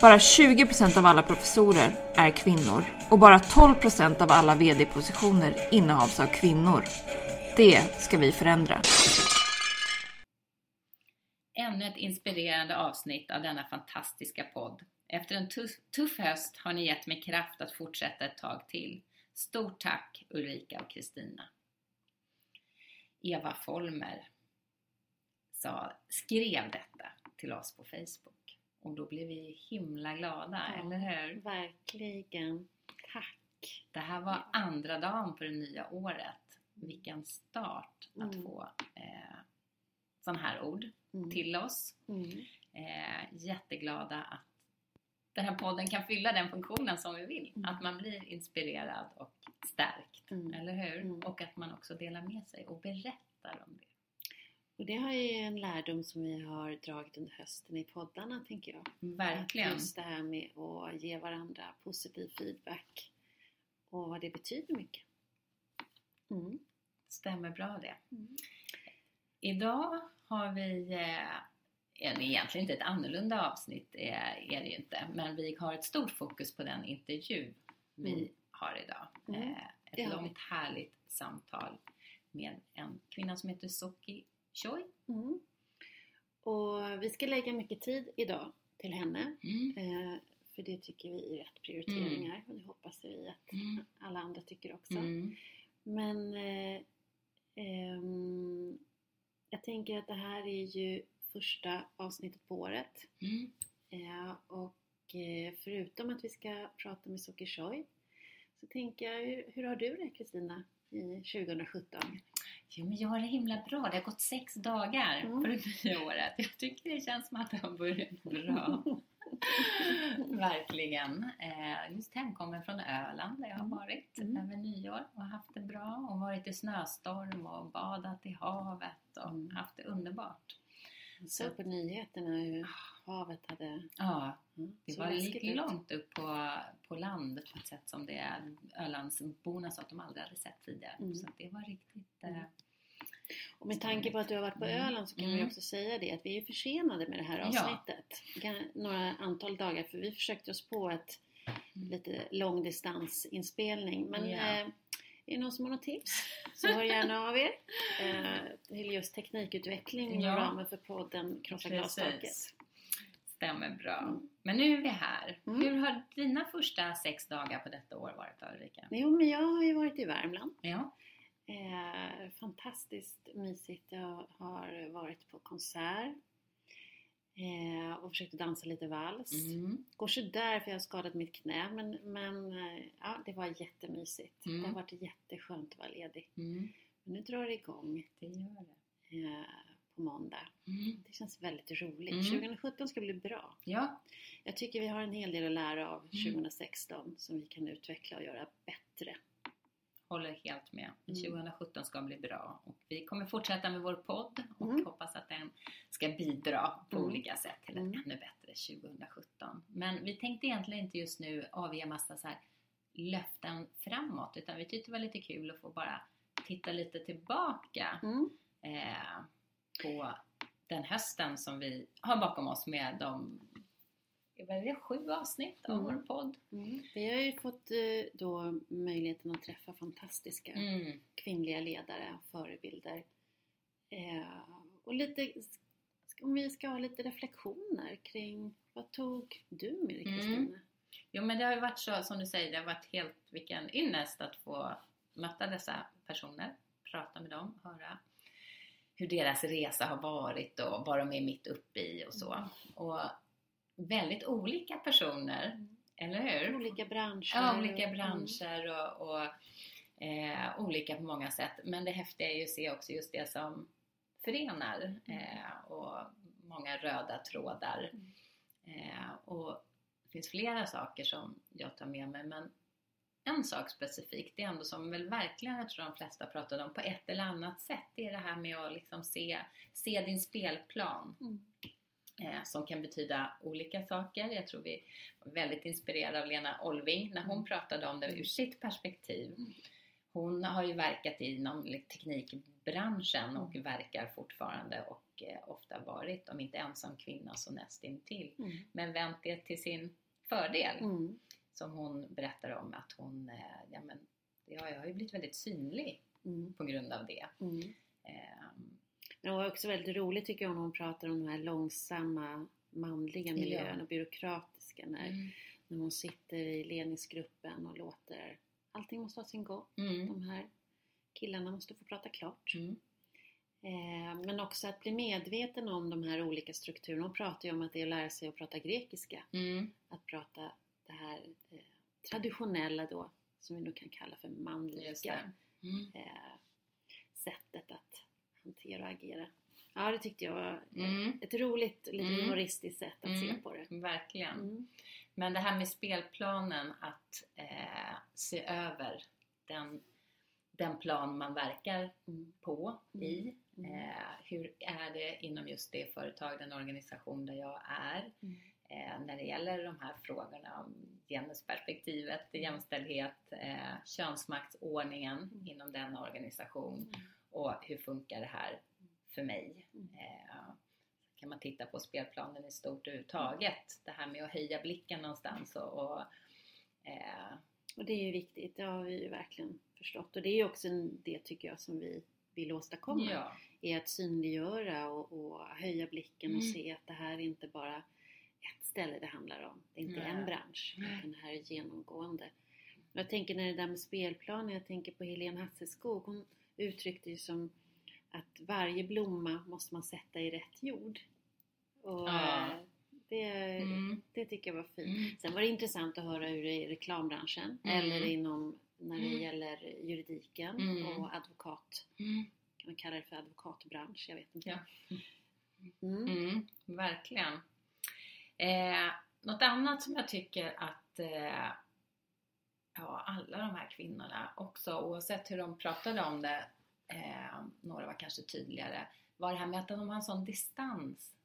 Bara 20 procent av alla professorer är kvinnor och bara 12 procent av alla VD-positioner innehas av kvinnor. Det ska vi förändra. Ännu ett inspirerande avsnitt av denna fantastiska podd. Efter en tuff, tuff höst har ni gett mig kraft att fortsätta ett tag till. Stort tack Ulrika och Kristina. Eva Folmer sa, skrev detta till oss på Facebook och då blev vi himla glada, Ja. eller hur? Verkligen. Tack. Det här var andra dagen på det nya året. Vilken start att Mm. få eh, sådana här ord Mm. till oss. Mm. Eh, jätteglada att den här podden kan fylla den funktionen som vi vill. Mm. Att man blir inspirerad och stärkt, Mm. eller hur? Mm. Och att man också delar med sig och berättar om det. Och det har ju en lärdom som vi har dragit under hösten i poddarna, tänker jag. Verkligen. Att Just det här med att ge varandra positiv feedback och vad det betyder mycket. Mm. Stämmer bra det. Mm. Idag har vi eh, en- egentligen inte ett annorlunda avsnitt, är, är det ju inte, men vi har ett stort fokus på den intervju vi Mm. har idag. Mm, Eh, ett långt härligt samtal med en kvinna som heter Soki Choi. Mm. Och vi ska lägga mycket tid idag till henne. Mm. Eh, för det tycker vi är rätt prioriteringar och det hoppas vi att Mm. alla andra tycker också. Mm. Men eh, ehm, jag tänker att det här är ju första avsnittet på året. Mm. Eh, och eh, förutom att vi ska prata med Soki Choi så tänker jag, hur, hur har du det Kristina i 2017? Jo, men jag har det himla bra. Det har gått sex dagar Mm. på det nya året. Jag tycker det känns som att det har börjat bra. Verkligen. Eh, just hemkommen från Öland där jag har Mm. varit Mm. över nyår och haft det bra och varit i snöstorm och badat i havet och haft det underbart. Jag såg på nyheterna hur havet hade... Ja, Mm, det var lite långt upp på, på land på ett sätt som det Ölandsborna sa att de aldrig hade sett tidigare. Mm. Så det var riktigt... Eh, Mm. Och med tanke på att du har varit på Mm. Öland så kan vi Mm. också säga det att vi är försenade med det här Ja. avsnittet. Gan- Några antal dagar för vi försökte oss på ett lite långdistansinspelning. Men Ja. eh, är det någon som har något tips så hör gärna av er. Eh, till just teknikutveckling inom Ja. ramen för podden Krossa glastaket. Stämmer bra. Mm. Men nu är vi här. Mm. Hur har dina första sex dagar på detta år varit Ulrika? Jo men jag har ju varit i Värmland. Ja. Eh, fantastiskt mysigt. Jag har varit på konsert eh, och försökt dansa lite vals. Mm. Går sådär för jag har skadat mitt knä men, men eh, ja, det var jättemysigt. Mm. Det har varit jätteskönt att vara ledig. Mm. Men nu drar det igång Det gör det. eh, på måndag. Mm. Det känns väldigt roligt. Mm. 2017 ska bli bra. Ja, Jag tycker vi har en hel del att lära av Mm. 2016 som vi kan utveckla och göra bättre. Håller helt med. Mm. 2017 ska bli bra. Och vi kommer fortsätta med vår podd och Mm. hoppas att den ska bidra på Mm. olika sätt till ett Mm. ännu bättre 2017. Men vi tänkte egentligen inte just nu avge massa så här löften framåt utan vi tyckte det var lite kul att få bara titta lite tillbaka Mm. eh, på den hösten som vi har bakom oss med de vad är det, sju avsnitt av Mm. vår podd. Mm. Vi har ju fått eh, då möjligheten att träffa fantastiska Mm. kvinnliga ledare och förebilder. Eh, och lite, om vi ska ha lite reflektioner kring vad tog du med dig Mm. Kristina? Jo men det har ju varit så, som du säger, det har varit helt vilken ynnest att få möta dessa personer, prata med dem, höra hur deras resa har varit och vad de är mitt uppe i och så. Mm. Och väldigt olika personer, eller hur? Olika branscher. Ja, olika och- branscher och, och eh, olika på många sätt. Men det häftiga är ju att se också just det som förenar eh, och många röda trådar. Mm. Eh, och det finns flera saker som jag tar med mig men en sak specifikt, det är ändå som väl verkligen jag tror de flesta pratade om på ett eller annat sätt, det är det här med att liksom se, se din spelplan. Mm. Eh, som kan betyda olika saker. Jag tror vi var väldigt inspirerade av Lena Olving när hon pratade om det ur sitt perspektiv. Mm. Hon har ju verkat inom teknikbranschen och verkar fortfarande och eh, ofta varit, om inte ensam kvinna så nästintill. Mm. Men vänt det till sin fördel. Mm. Som hon berättar om att hon, eh, ja men, ja, jag har ju blivit väldigt synlig Mm. på grund av det. Mm. Det var också väldigt roligt tycker jag när hon pratar om de här långsamma manliga Ja. miljöerna, byråkratiska, när, Mm. när hon sitter i ledningsgruppen och låter allting måste ha sin gång. Mm. De här killarna måste få prata klart. Mm. Eh, men också att bli medveten om de här olika strukturerna. Hon pratar ju om att det är att lära sig att prata grekiska. Mm. Att prata det här eh, traditionella då, som vi nu kan kalla för manliga. Mm. eh, sättet att hantera och agera. Ja, det tyckte jag var Mm. ett roligt, lite Mm. humoristiskt sätt att se Mm. på det. Verkligen. Mm. Men det här med spelplanen, att eh, se över den, den plan man verkar Mm. på, i. Mm. Eh, hur är det inom just det företag, den organisation där jag är? Mm. Eh, när det gäller de här frågorna om genusperspektivet, jämställdhet, eh, könsmaktsordningen Mm. inom den organisation Mm. Och hur funkar det här för mig? Mm. Eh, kan man titta på spelplanen i stort överhuvudtaget. Det här med att höja blicken någonstans och, och eh, Och det är ju viktigt, det har vi ju verkligen förstått. Och det är ju också det tycker jag som vi vill åstadkomma. ja, Är att synliggöra och, och höja blicken och Mm. se att det här är inte bara ett ställe det handlar om. Det är inte Nej. en bransch, utan det här är genomgående. Och jag tänker när det där med spelplanen, jag tänker på Helene Hasselskog. Hon uttryckte ju som att varje blomma måste man sätta i rätt jord. Och Ja. eh, det, mm, det tycker jag var fint. mm, Sen var det intressant att höra hur det är i reklambranschen Mm. eller inom när det Mm. gäller juridiken Mm. och advokat. mm, Kan man kalla det för advokatbransch? Jag vet inte. Ja. Verkligen. Eh, något annat som jag tycker att eh, ja, alla de här kvinnorna också, oavsett hur de pratade om det, eh, några var kanske tydligare, var det här med att de har en sån distans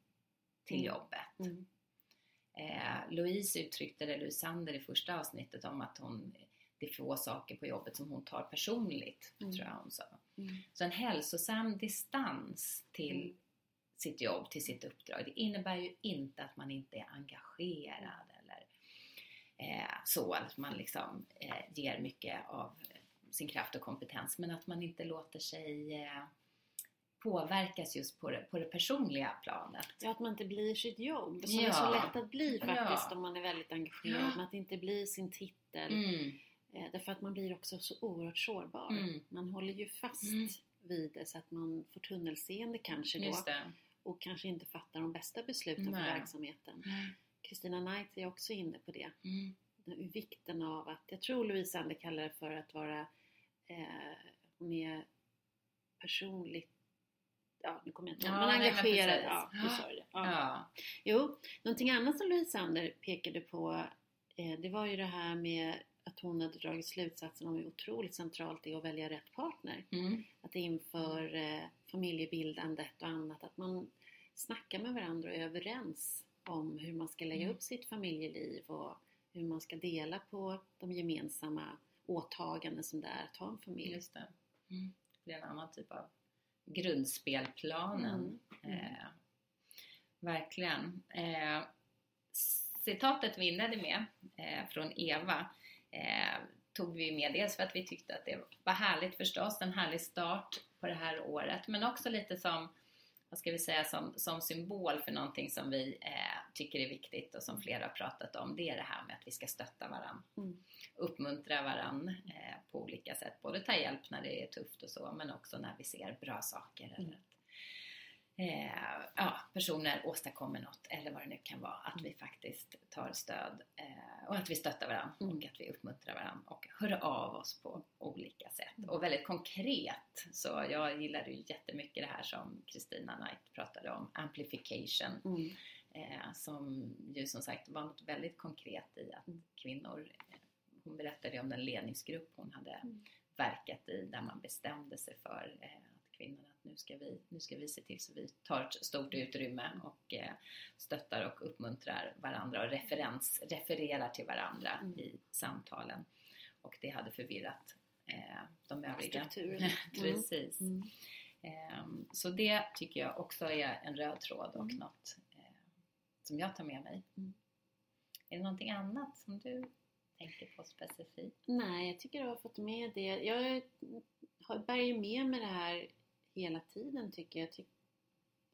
till Mm. jobbet. Mm. Eh, Louise uttryckte det, Louise Sander i första avsnittet om att hon, det är få saker på jobbet som hon tar personligt, Mm. tror jag hon sa. Mm. Så en hälsosam distans till Mm. sitt jobb, till sitt uppdrag, det innebär ju inte att man inte är engagerad så, att man liksom eh, ger mycket av sin kraft och kompetens, men att man inte låter sig eh, påverkas just på det, på det personliga planet. Ja, att man inte blir sitt jobb, som är Ja. så lätt att bli faktiskt Ja. om man är väldigt engagerad. Ja. Att inte bli sin titel. Mm, Eh, därför att man blir också så oerhört sårbar. Mm. Man håller ju fast Mm. vid det så att man får tunnelseende kanske då. Och kanske inte fattar de bästa besluten för Nej. verksamheten. Kristina Knight är också inne på det. Mm, Vikten av att, jag tror Louise Ander kallar det för att vara, eh, hon är personligt, ja nu kommer jag inte ihåg, Ja, engagerad. precis. ja. Ja. ja. Jo, någonting annat som Louise Ander pekade på, eh, det var ju det här med att hon hade dragit slutsatsen om hur otroligt centralt det är att välja rätt partner. Mm, Att inför eh, familjebildandet och annat, att man snackar med varandra och är överens om hur man ska lägga Mm. upp sitt familjeliv och hur man ska dela på de gemensamma åtaganden som det är att ha en familj. just det. Mm. Det är en annan typ av grundspelplanen. Mm. Eh, verkligen. Eh, citatet vi inledde med eh, från Eva eh, tog vi med dels för att vi tyckte att det var härligt förstås, en härlig start på det här året, men också lite som vad ska vi säga, som, som symbol för någonting som vi eh, tycker är viktigt och som flera har pratat om. Det är det här med att vi ska stötta varandra. Mm. Uppmuntra varandra eh, på olika sätt. Både ta hjälp när det är tufft och så, men också när vi ser bra saker. Mm. Eller att eh, ja, personer åstadkommer något eller vad det nu kan vara. Att vi faktiskt tar stöd eh, och att vi stöttar varandra Mm. och att vi uppmuntrar varandra och hör av oss på olika sätt. Mm. Och väldigt konkret. Så jag gillade ju jättemycket det här som Kristina Knight pratade om, amplification. Mm. Eh, som ju som sagt var något väldigt konkret i att kvinnor, eh, hon berättade om den ledningsgrupp hon hade Mm. verkat i där man bestämde sig för eh, att kvinnorna att nu ska, vi, nu ska vi se till så vi tar ett stort utrymme och eh, stöttar och uppmuntrar varandra och referens, refererar till varandra Mm. i samtalen. Och det hade förvirrat de övriga. Strukturen. Precis. Mm. Ehm, Så det tycker jag också är en röd tråd och Mm. något som jag tar med mig. Mm. Är det någonting annat som du tänker på specifikt? Nej, jag tycker jag har fått med det. Jag har- bär ju med mig det här hela tiden tycker jag. Ty-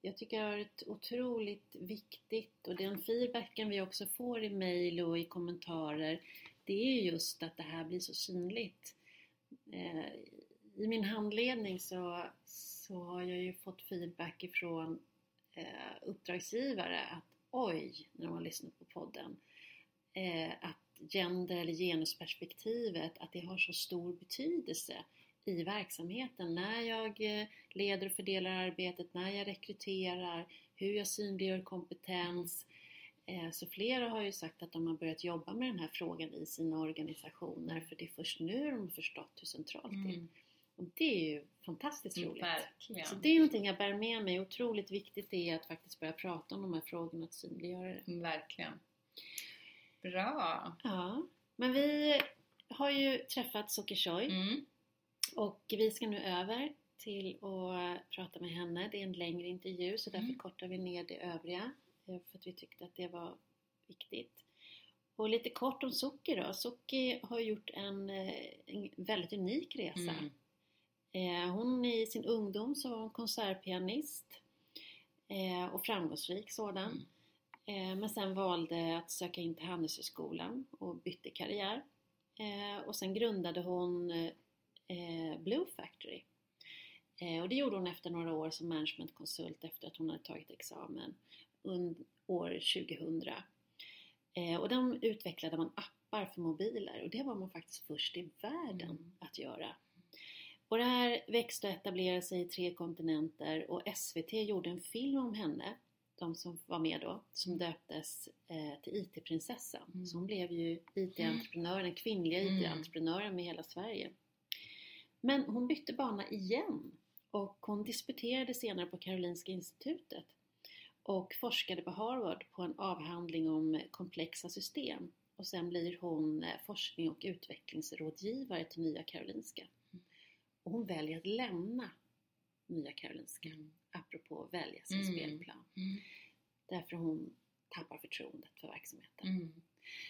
Jag tycker det har varit otroligt viktigt och den feedbacken vi också får i mejl och i kommentarer det är just att det här blir så synligt. Eh, I min handledning så, så har jag ju fått feedback ifrån eh, uppdragsgivare att oj, när de har lyssnat på podden, eh, att gender eller genusperspektivet, att det har så stor betydelse i verksamheten. När jag eh, leder och fördelar arbetet, när jag rekryterar, hur jag synliggör kompetens. Eh, Så flera har ju sagt att de har börjat jobba med den här frågan i sina organisationer för det är först nu de har förstått hur centralt det är. Mm. Och det är ju fantastiskt roligt. Mm. Verkligen. Så det är någonting jag bär med mig. Otroligt viktigt är att faktiskt börja prata om de här frågorna och synliggöra det. Verkligen. Bra! Ja, men vi har ju träffat Sokershoy Mm. och vi ska nu över till att prata med henne. Det är en längre intervju så därför Mm. kortar vi ner det övriga eh, för att vi tyckte att det var viktigt. Och lite kort om Soki då. Soki har gjort en, eh, en väldigt unik resa. Mm. Eh, Hon i sin ungdom så var hon konsertpianist eh, och framgångsrik sådan. Mm. Eh, Men sen valde att söka in till Handelshögskolan och bytte karriär. Och sen grundade hon Blue Factory. Och det gjorde hon efter några år som managementkonsult efter att hon hade tagit examen år 2000. Eh, Och de utvecklade man appar för mobiler och det var man faktiskt först i världen Mm. att göra. Och det här växte och etablerade sig i tre kontinenter och SVT gjorde en film om henne, de som var med då, som döptes eh, till IT-prinsessan. Mm. Så hon blev ju IT-entreprenören, den kvinnliga Mm. IT-entreprenören med hela Sverige. Men hon bytte bana igen och hon disputerade senare på Karolinska institutet och forskade på Harvard på en avhandling om komplexa system. Och sen blir hon eh, forskning och utvecklingsrådgivare till Nya Karolinska. Och hon väljer att lämna Nya Karolinska, Mm. apropå att välja sin Mm. spelplan. Mm. Därför hon tappar förtroendet för verksamheten. Mm.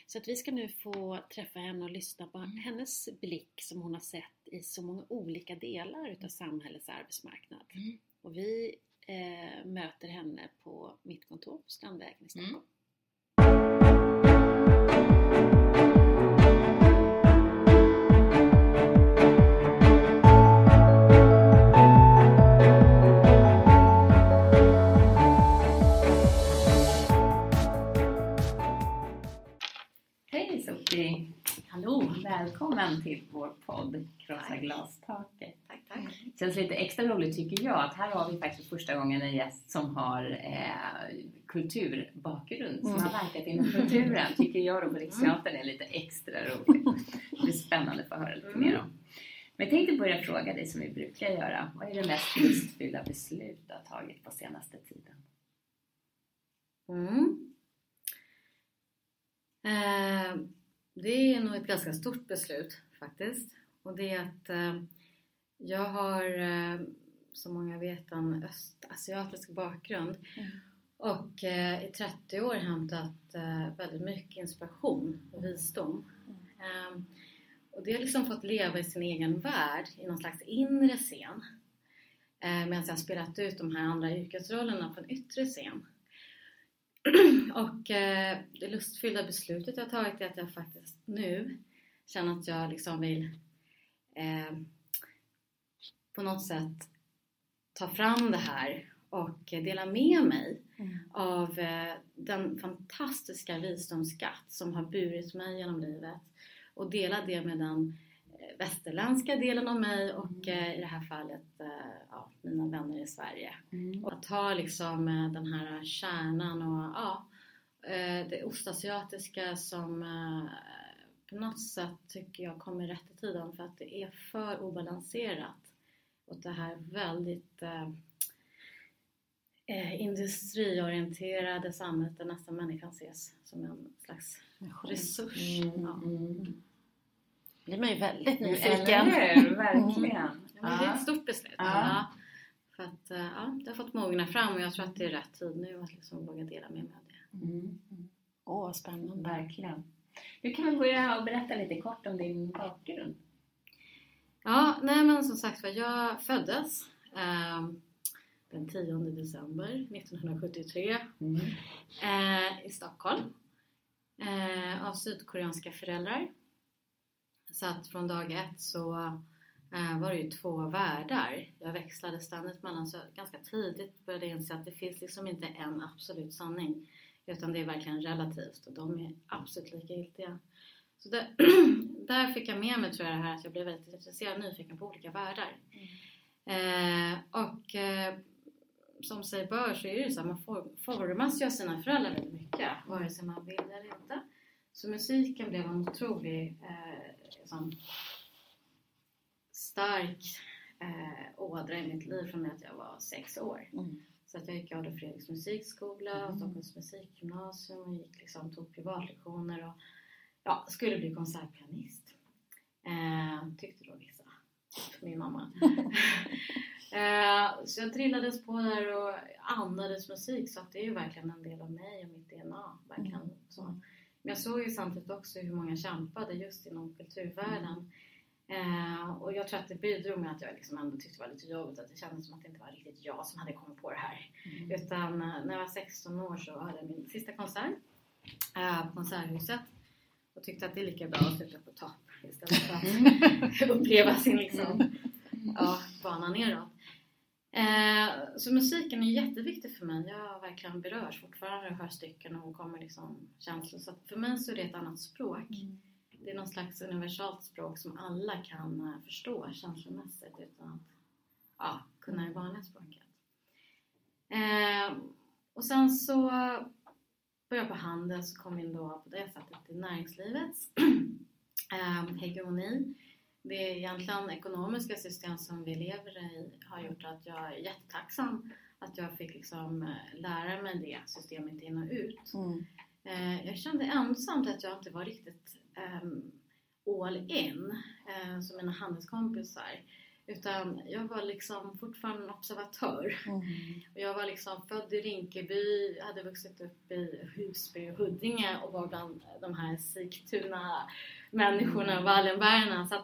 Så att vi ska nu få träffa henne och lyssna på Mm. hennes blick som hon har sett i så många olika delar utav samhällets arbetsmarknad. Mm. Och vi eh, möter henne på mitt kontor på Strandvägen i Stockholm. Lite extra roligt tycker jag att här har vi faktiskt första gången en gäst som har eh, kulturbakgrund, som Mm. har verkat inom kulturen, tycker jag då på Riksteatern är lite extra roligt. Det blir spännande att få höra lite mer om. Men jag tänkte börja fråga dig som vi brukar göra. Vad är det mest lustfyllda beslut du har tagit på senaste tiden? Mm. Eh, det är nog ett ganska stort beslut faktiskt. Och det är att eh, jag har, eh, som många vet, en östasiatisk bakgrund. Mm. Och eh, i 30 år hämtat eh, väldigt mycket inspiration och visdom. Eh, och det har liksom fått leva i sin egen värld, i någon slags inre scen. Eh, medan jag har spelat ut de här andra yrkesrollerna på en yttre scen. Och det lustfyllda beslutet jag har tagit är att jag faktiskt nu känner att jag liksom vill eh, på något sätt ta fram det här och dela med mig Mm. av eh, den fantastiska visdomsskatt som har burit mig genom livet och dela det med den eh, västerländska delen av mig och eh, i det här fallet ja, mina vänner i Sverige. Mm. Och att ta liksom den här kärnan och ja, det ostasiatiska som på något sätt tycker jag kommer rätt i tiden för att det är för obalanserat. Och det här väldigt eh, eh, industriorienterade samhället där nästan människan ses som en slags resurs. Mm. Ja. Mm. blir man ju väldigt Eller nyfiken. hur? Verkligen. Ja, men det är ett stort beslut. Ja. Ja. För att, eh, ja, det har fått mogna fram och jag tror att det är rätt tid nu att liksom våga dela med mig av det. Mm. Åh, spännande. Verkligen. Du kan väl börja och berätta lite kort om din bakgrund? Ja, nej men som sagt var, jag föddes ehm, den 10 december 1973 Mm. eh, i Stockholm eh, av sydkoreanska föräldrar. Så att från dag ett så eh, var det ju två världar. Jag växlade ständigt mellan, så ganska tidigt började jag inse att det finns liksom inte en absolut sanning. Utan det är verkligen relativt och de är absolut lika giltiga. Så där, där fick jag med mig tror jag det här att jag blev väldigt intresserad och nyfiken på olika världar. Eh, och eh, som sig bör så är det ju så att man for, formas ju av sina föräldrar väldigt mycket, vare sig man vill eller inte. Så musiken blev en otrolig eh, liksom, stark eh, ådra i mitt liv från att jag var sex år. Mm. Så att jag gick Adolf Fredriks musikskola, Mm. Stockholms musikgymnasium och gick liksom, tog privatlektioner och ja, skulle bli konsertpianist. Eh, tyckte då vissa. Min mamma. eh, så jag trillades på där och andades musik så att det är ju verkligen en del av mig och mitt DNA. Verkligen. Så. Men jag såg ju samtidigt också hur många kämpade just inom kulturvärlden. Eh, och jag tror att det bidrog med att jag liksom ändå tyckte det var lite jobbigt att det kändes som att det inte var riktigt jag som hade kommit på det här. Utan eh, när jag var 16 år så hade jag min sista konsert eh, på Konserthuset och tyckte att det är lika bra att sluta på topp istället för att uppleva sin liksom, ja, bana neråt. Eh, så musiken är jätteviktig för mig. Jag verkligen berörs fortfarande och hör stycken och kommer liksom känslor. Så för mig så är det ett annat språk. Det är någon slags universalt språk som alla kan eh, förstå känslomässigt utan att ja, kunna det vanliga språket. Eh, och sen så började på handel så kom in då på det sättet i näringslivets eh, hegemoni. Det är egentligen ekonomiska system som vi lever i har gjort att jag är jättetacksam att jag fick liksom eh, lära mig det systemet in och ut. Mm. Eh, jag kände ensamt att jag inte var riktigt ehm, all in eh, som mina handelskompisar. Utan jag var liksom fortfarande en observatör. Mm. Och jag var liksom född i Rinkeby, hade vuxit upp i Husby och Huddinge och var bland de här Sigtuna människorna och Wallenbergarna. Så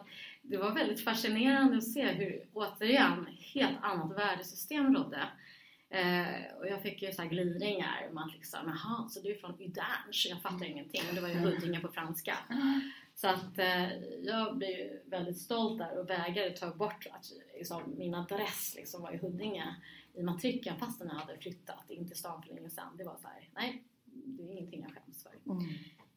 det var väldigt fascinerande att se hur, återigen, helt annat värdesystem rådde. Eh, och jag fick ju så här gliringar att liksom, jaha, så du är från Udange? Jag fattar ingenting. Det var ju Huddinge på franska. Så att eh, jag blev väldigt stolt där och vägrade ta bort att liksom, min adress liksom var i Huddinge i matrikeln fastän jag hade flyttat in till stan för länge sedan. Det var så här, nej, det är ingenting jag skäms för. Mm.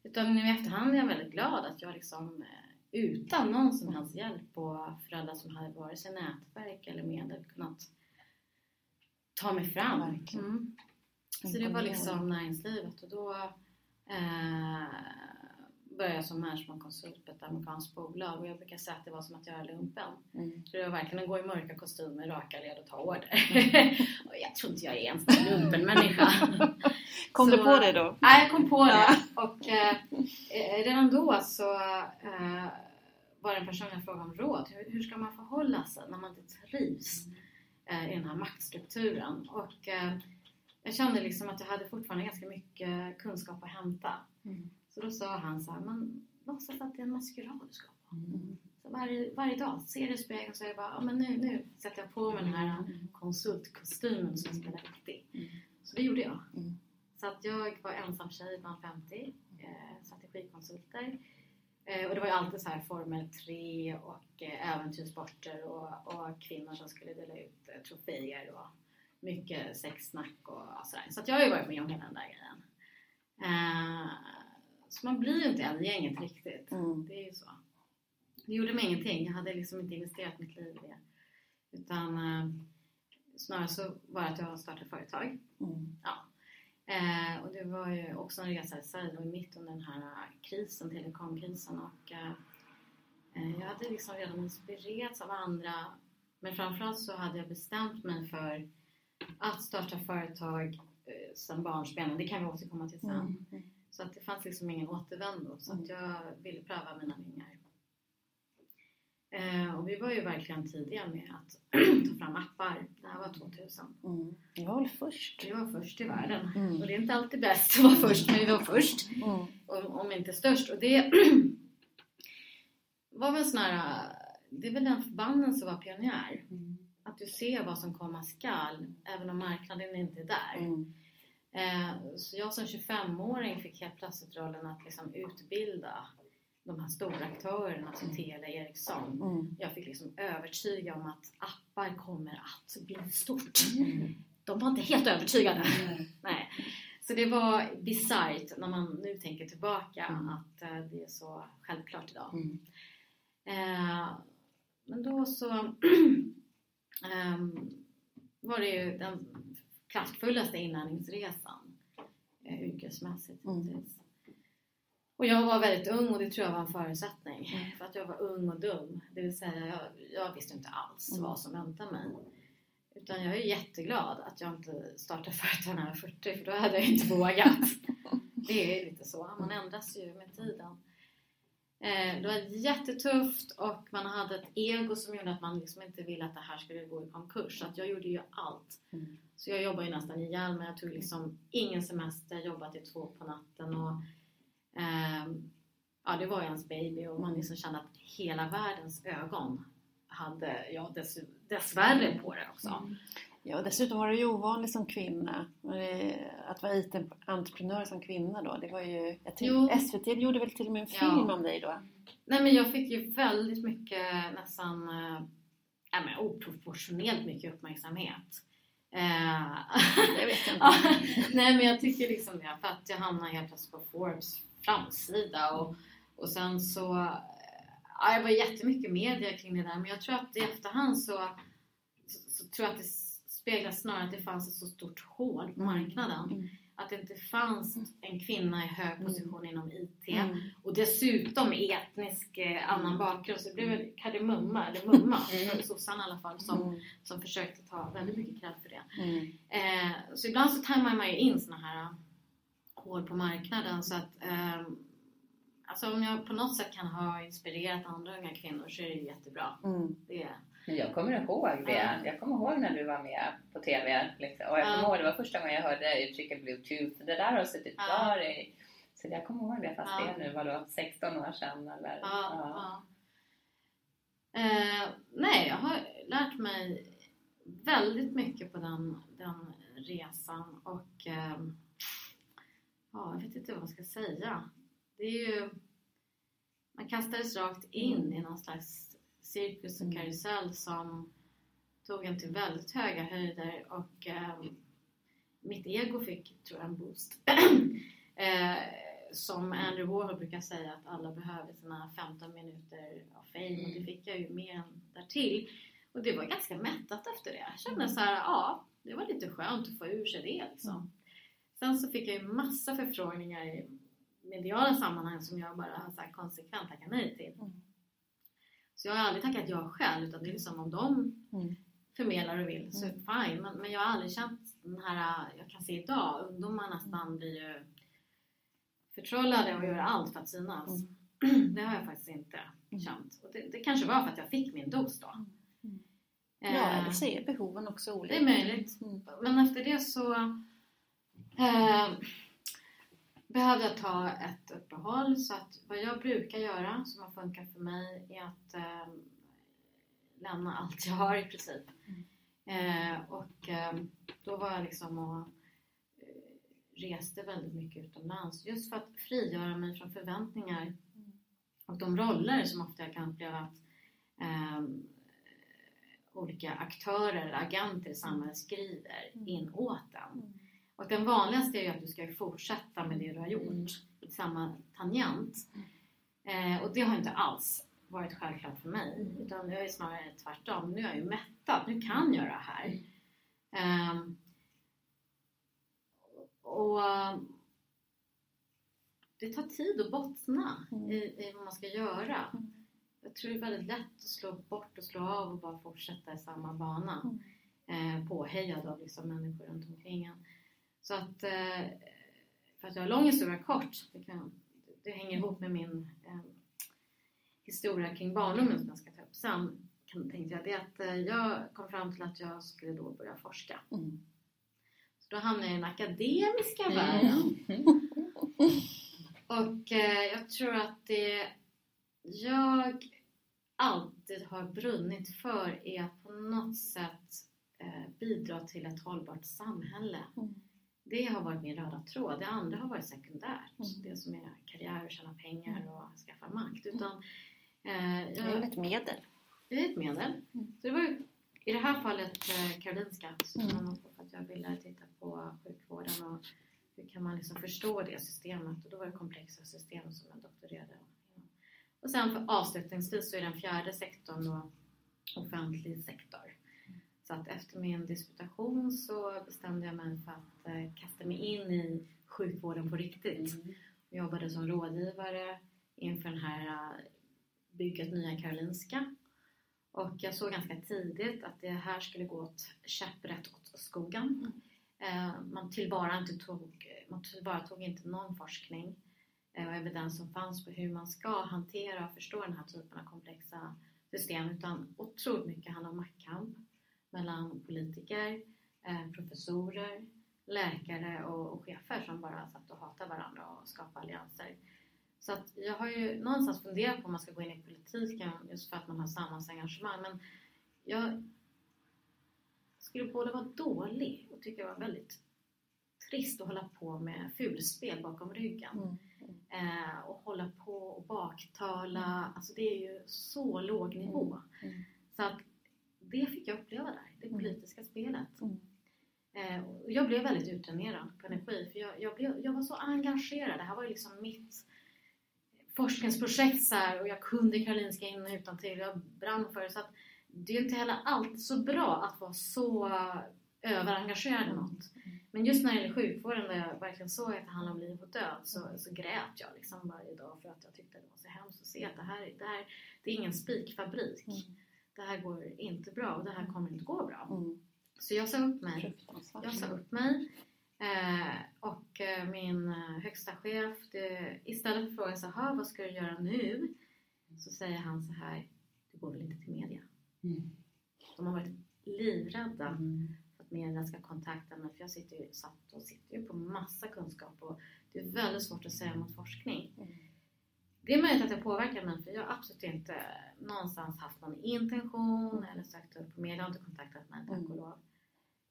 Utan nu i efterhand är jag väldigt glad att jag liksom eh, utan någon som helst hjälp och föräldrar som hade vare sig nätverk eller medel kunnat ta mig fram. Mm. Så det var liksom näringslivet och då eh, började jag som managementkonsult på ett amerikanskt bolag och jag brukar säga att det var som att göra lumpen. Mm. Det var verkligen att gå i mörka kostymer, raka led och ta order. och jag tror inte jag är en sån lumpenmänniska. Kom Så- du på det då? Nej, jag kom på det. Och eh, eh, redan då så eh, var det en person jag frågade om råd. Hur, hur ska man förhålla sig när man inte trivs eh, i den här maktstrukturen? Och eh, jag kände liksom att jag hade fortfarande ganska mycket kunskap att hämta. Mm. Så då sa han så här, man låtsas att det är en maskerad du ska på. Mm. Så varje, varje dag, ser du i spegeln så är det bara, ja men nu, nu sätter jag på mig den här konsultkostymen som ska vara viktig. Mm. Så det gjorde jag. Mm. Så att jag var ensam tjej bland 50 eh, strategikonsulter. Eh, och det var ju alltid så här Formel 3 och eh, äventyrssporter och, och kvinnor som skulle dela ut eh, troféer och mycket sexsnack och sådär. Så att jag har ju varit med om hela den där grejen. Eh, så man blir ju inte en i gänget riktigt. Mm. Det är ju så. det gjorde mig ingenting. Jag hade liksom inte investerat mitt liv i det. Utan eh, snarare så var det att jag startade företag. Mm. Eh, och det var ju också en resa i sig. Var mitt under den här krisen, telekomkrisen. Och, eh, eh, jag hade liksom redan inspirerats av andra. Men framförallt så hade jag bestämt mig för att starta företag eh, sedan barnsben. Och det kan vi återkomma till sen. Mm. Så att det fanns liksom ingen återvändo. Så att jag ville pröva mina vingar. Eh, och vi var ju verkligen tidiga med att ta fram appar. Det här var 2000. Mm. Jag var väl först. Vi var först i världen. Mm. Och det är inte alltid bäst att vara först, men vi var först. Mm. Om, om inte störst. Och det var väl sån här, det är väl den förbannelse att vara pionjär. Att du ser vad som komma skall, även om marknaden inte är där. Mm. Eh, så jag som 25-åring fick helt plötsligt rollen att liksom utbilda de här stora aktörerna som Telia, Ericsson. Mm. Jag fick liksom övertyga om att appar kommer att bli stort. Mm. De var inte helt övertygade. Nej. Så det var bisarrt när man nu tänker tillbaka Mm. att eh, det är så självklart idag. Mm. Eh, men då så ehm, var det ju den kraftfullaste inlärningsresan eh, yrkesmässigt Mm. Och jag var väldigt ung och det tror jag var en förutsättning. Mm. För att jag var ung och dum. Det vill säga jag, jag visste inte alls Mm. vad som väntade mig. Utan jag är jätteglad att jag inte startade företag när jag var 40 för då hade jag inte vågat. Det är lite så, man ändras ju med tiden. Eh, det var jättetufft och man hade ett ego som gjorde att man liksom inte ville att det här skulle gå i konkurs. Så att jag gjorde ju allt. Mm. Så jag jobbade ju nästan ihjäl mig. Jag tog liksom ingen semester, jobbade till två på natten. Och, ehm, ja, det var ju ens baby och man liksom kände att hela världens ögon hade jag dess, dessvärre på det också. Ja, dessutom var det ju ovanligt som kvinna. Att vara IT-entreprenör som kvinna då. Det var ju, jag tänkte, SVT gjorde väl till och med en Ja. film om dig då? Nej men jag fick ju väldigt mycket nästan ja, men oproportionerligt mycket uppmärksamhet. Eh, Det vet jag inte. Ja, Nej men jag tycker liksom det för att jag hamnade helt plötsligt på Forbes framsida och, och sen så ja, det var jättemycket media kring det där men jag tror att i efterhand så, så, så tror jag att det speglar snarare att det fanns ett så stort hål på marknaden. Mm. Att det inte fanns en kvinna i hög position inom IT Mm. och dessutom etnisk eh, annan bakgrund så det blev väl kardemumma, eller mumma, sossarna i alla fall som, Mm. som försökte ta väldigt mycket kraft för det. Mm. Eh, så ibland så tajmar man ju in såna här äh, hål på marknaden så att eh, Alltså om jag på något sätt kan ha inspirerat andra unga kvinnor så är det jättebra. Mm. Det är, Men jag kommer ihåg det. Ja. Jag kommer ihåg när du var med på TV. Liksom. Och jag kommer ihåg det var första gången jag hörde uttrycket bluetooth. Det där har suttit kvar i... Så jag kommer ihåg det fast det nu var då 16 år sedan. Eller. Eh, nej, jag har lärt mig väldigt mycket på den, den resan och ehm, ja, jag vet inte vad man ska säga. Det är ju man kastades rakt in i någon slags cirkus och Mm. karusell som tog en till väldigt höga höjder och ehm, mitt ego fick, tror jag, en boost. eh, som Andrew Warhol brukar säga att alla behöver sina 15 minuter av fame och det fick jag ju mer än därtill. Och det var ganska mättat efter det. Jag kände så här, ja, det var lite skönt att få ur sig det liksom. Sen så fick jag ju massa förfrågningar i mediala sammanhang som jag bara sagt konsekvent tackat nej till. Mm. Så jag har aldrig tackat ja själv utan det är liksom om de Mm. förmedlar och vill så fine. Men, men jag har aldrig känt den här, jag kan se idag, ungdomar nästan blir ju förtrollade och gör allt för att synas. Det har jag faktiskt inte Mm. känt. Och det, det kanske var för att jag fick min dos då. Mm. Eh, Ja, så är behoven också olika. det är möjligt. Mm. Men efter det så eh, behövde jag ta ett uppehåll. Så att vad jag brukar göra, som har funkat för mig, är att eh, lämna allt jag har i princip. Eh, och eh, då var jag liksom och eh, reste väldigt mycket utomlands. Just för att frigöra mig från förväntningar och de roller som ofta jag kan uppleva att eh, olika aktörer, agenter i samhället skriver in åt en. Och den vanligaste är ju att du ska fortsätta med det du har gjort i samma tangent. Eh, och det har inte alls varit självklart för mig. Utan jag är snarare tvärtom. Nu är jag ju mättad. Nu kan jag det här. Ehm, och det tar tid att bottna Mm. i, i vad man ska göra. Jag tror det är väldigt lätt att slå bort och slå av och bara fortsätta i samma bana. Eh, påhejad av liksom människor runt omkring en. Så att, eh, för att jag har lång historia kort, det, kan, det hänger ihop med min eh, historia kring barndomen som jag ska ta upp sen. Kan, tänkte jag det att eh, jag kom fram till att jag skulle då börja forska. Mm. Så då hamnade jag i den akademiska världen. Och eh, jag tror att det jag alltid har brunnit för är att på något sätt eh, bidra till ett hållbart samhälle. Mm. Det har varit min röda tråd. Det andra har varit sekundärt. Mm. Det som är karriär och tjäna pengar och skaffa makt. Utan, eh, Det är jag, ett medel. det är ett medel. Mm. Så det var ju i det här fallet eh, Karolinska Mm. för att jag ville titta på sjukvården och hur kan man liksom förstå det systemet och då var det komplexa system som jag doktorerade inom. Och sen för avslutningsvis så är den fjärde sektorn då offentlig sektor. Så att efter min disputation så bestämde jag mig för att eh, kasta mig in i sjukvården på riktigt. Jag jobbade som rådgivare inför den här eh, bygget Nya Karolinska. Och jag såg ganska tidigt att det här skulle gå åt käpprätt åt skogen. Eh, man tillvara inte tog, man tillvaratog inte någon forskning och evidens som fanns på hur man ska hantera och förstå den här typen av komplexa system utan otroligt mycket handlar om maktkamp mellan politiker, eh, professorer, läkare och, och chefer som bara satt och hatade varandra och skapade allianser. Så att jag har ju någonstans funderat på om man ska gå in i politiken just för att man har samhällsengagemang men jag skulle både vara dålig och tycka det var väldigt trist att hålla på med fulspel bakom ryggen. Mm. Eh, och hålla på och baktala. Alltså det är ju så låg nivå. Mm. Så att det fick jag uppleva där, det Mm. politiska spelet. Mm. Eh, och jag blev väldigt utdränerad på energi för jag, jag, blev, jag var så engagerad. Det här var ju liksom mitt forskningsprojekt så här, och jag kunde Karolinska in och utan till. Jag brann för det. Så att det är inte heller alltid så bra att vara så överengagerad i något. Men just när det gäller sjukvården där jag verkligen såg att det handlade om liv och död så, så grät jag liksom varje dag för att jag tyckte det var så hemskt att se att det här, det här det är ingen spikfabrik. Mm. Det här går inte bra och det här kommer inte gå bra. Mm. Så jag sa upp mig. Jag sa upp mig. Eh, och eh, min eh, högsta chef, det, istället för att fråga så här, vad ska du göra nu? Så säger han så här, du går väl inte till media? Mm. De har varit livrädda Mm. för att media ska kontakta mig för jag sitter ju, satt och sitter ju på massa kunskap och det är väldigt svårt att säga mot forskning. Mm. Det är möjligt att jag påverkar mig för jag har absolut inte någonstans haft någon intention eller sökt upp på media, jag har inte kontaktat mig tack och Mm. lov.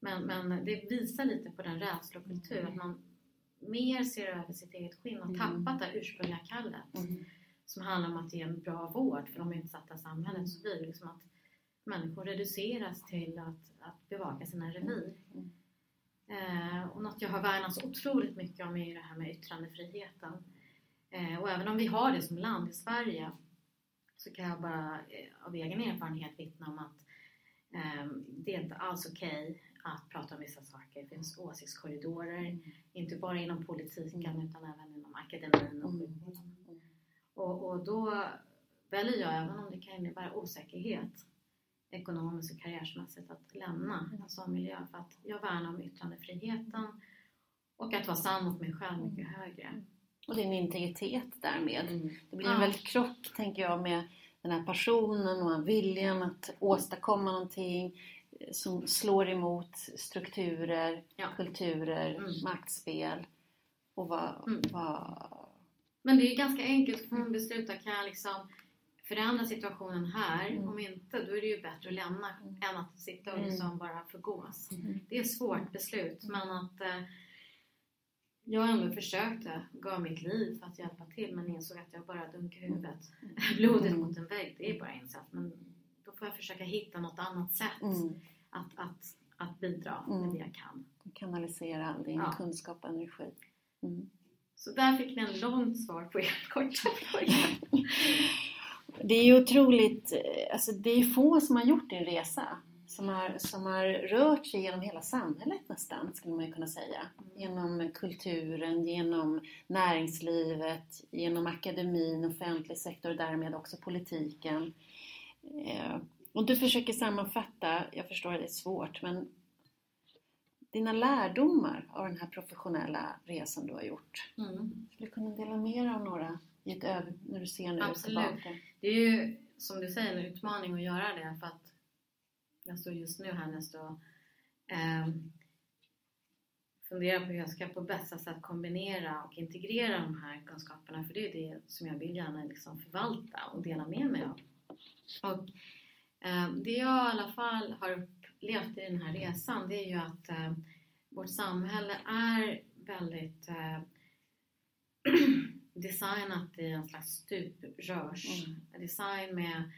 Men, men det visar lite på den rädslokultur, att man mer ser över sitt eget skinn och Mm. tappat det ursprungliga kallet Mm. som handlar om att ge en bra vård för de utsatta samhället så blir det liksom att människor reduceras till att, att bevaka sina revir. Mm. Eh, och något jag har värnat så otroligt mycket om är det här med yttrandefriheten. Eh, och även om vi har det som land i Sverige så kan jag bara eh, av egen erfarenhet vittna om att eh, det är inte alls okej att prata om vissa saker. Det finns åsiktskorridorer, Mm. inte bara inom politiken utan även inom akademin och Mm. sjukvården. Mm. Och, och då väljer jag, även om det kan innebära osäkerhet ekonomiskt och karriärsmässigt, att lämna en sån miljö för att jag värnar om yttrandefriheten och att vara sann mot mig själv mycket högre. Och din integritet därmed. Mm. Det blir en väldigt krock, tänker jag, med den här passionen och viljan att åstadkomma någonting eh, som slår emot strukturer, Ja. kulturer, Mm. maktspel. Och vad, Mm. vad... Men det är ganska enkelt för att besluta, kan jag liksom förändra situationen här? Mm. Om inte, då är det ju bättre att lämna Mm. än att sitta och Mm. liksom bara förgås. Mm. Det är ett svårt beslut, men att jag ändå försökte, gav mitt liv för att hjälpa till, men insåg att jag bara dunkade huvudet. Blodet Mm. mot en vägg, det är bara insats. Men då får jag försöka hitta något annat sätt Mm. att, att, att bidra Mm. med det jag kan. Kanalisera all din Ja. kunskap och energi. Mm. Så där fick ni en långt svar på er korta fråga. det är ju otroligt, eh, alltså det är få som har gjort en resa. Som har, som har rört sig genom hela samhället nästan, skulle man ju kunna säga. Genom kulturen, genom näringslivet, genom akademin, offentlig sektor och därmed också politiken. Eh, och du försöker sammanfatta, jag förstår att det är svårt, men dina lärdomar av den här professionella resan du har gjort. Mm. Skulle du kunna dela med dig av några i ett när du ser nu Absolut. tillbaka? Det är ju som du säger en utmaning att göra det för att jag står just nu härnäst och eh, funderar på hur jag ska på bästa sätt kombinera och integrera de här kunskaperna för det är det som jag vill gärna liksom förvalta och dela med mig av. Och eh, det jag i alla fall har upplevt i den här resan det är ju att eh, vårt samhälle är väldigt eh, designat i en slags stuprörs design med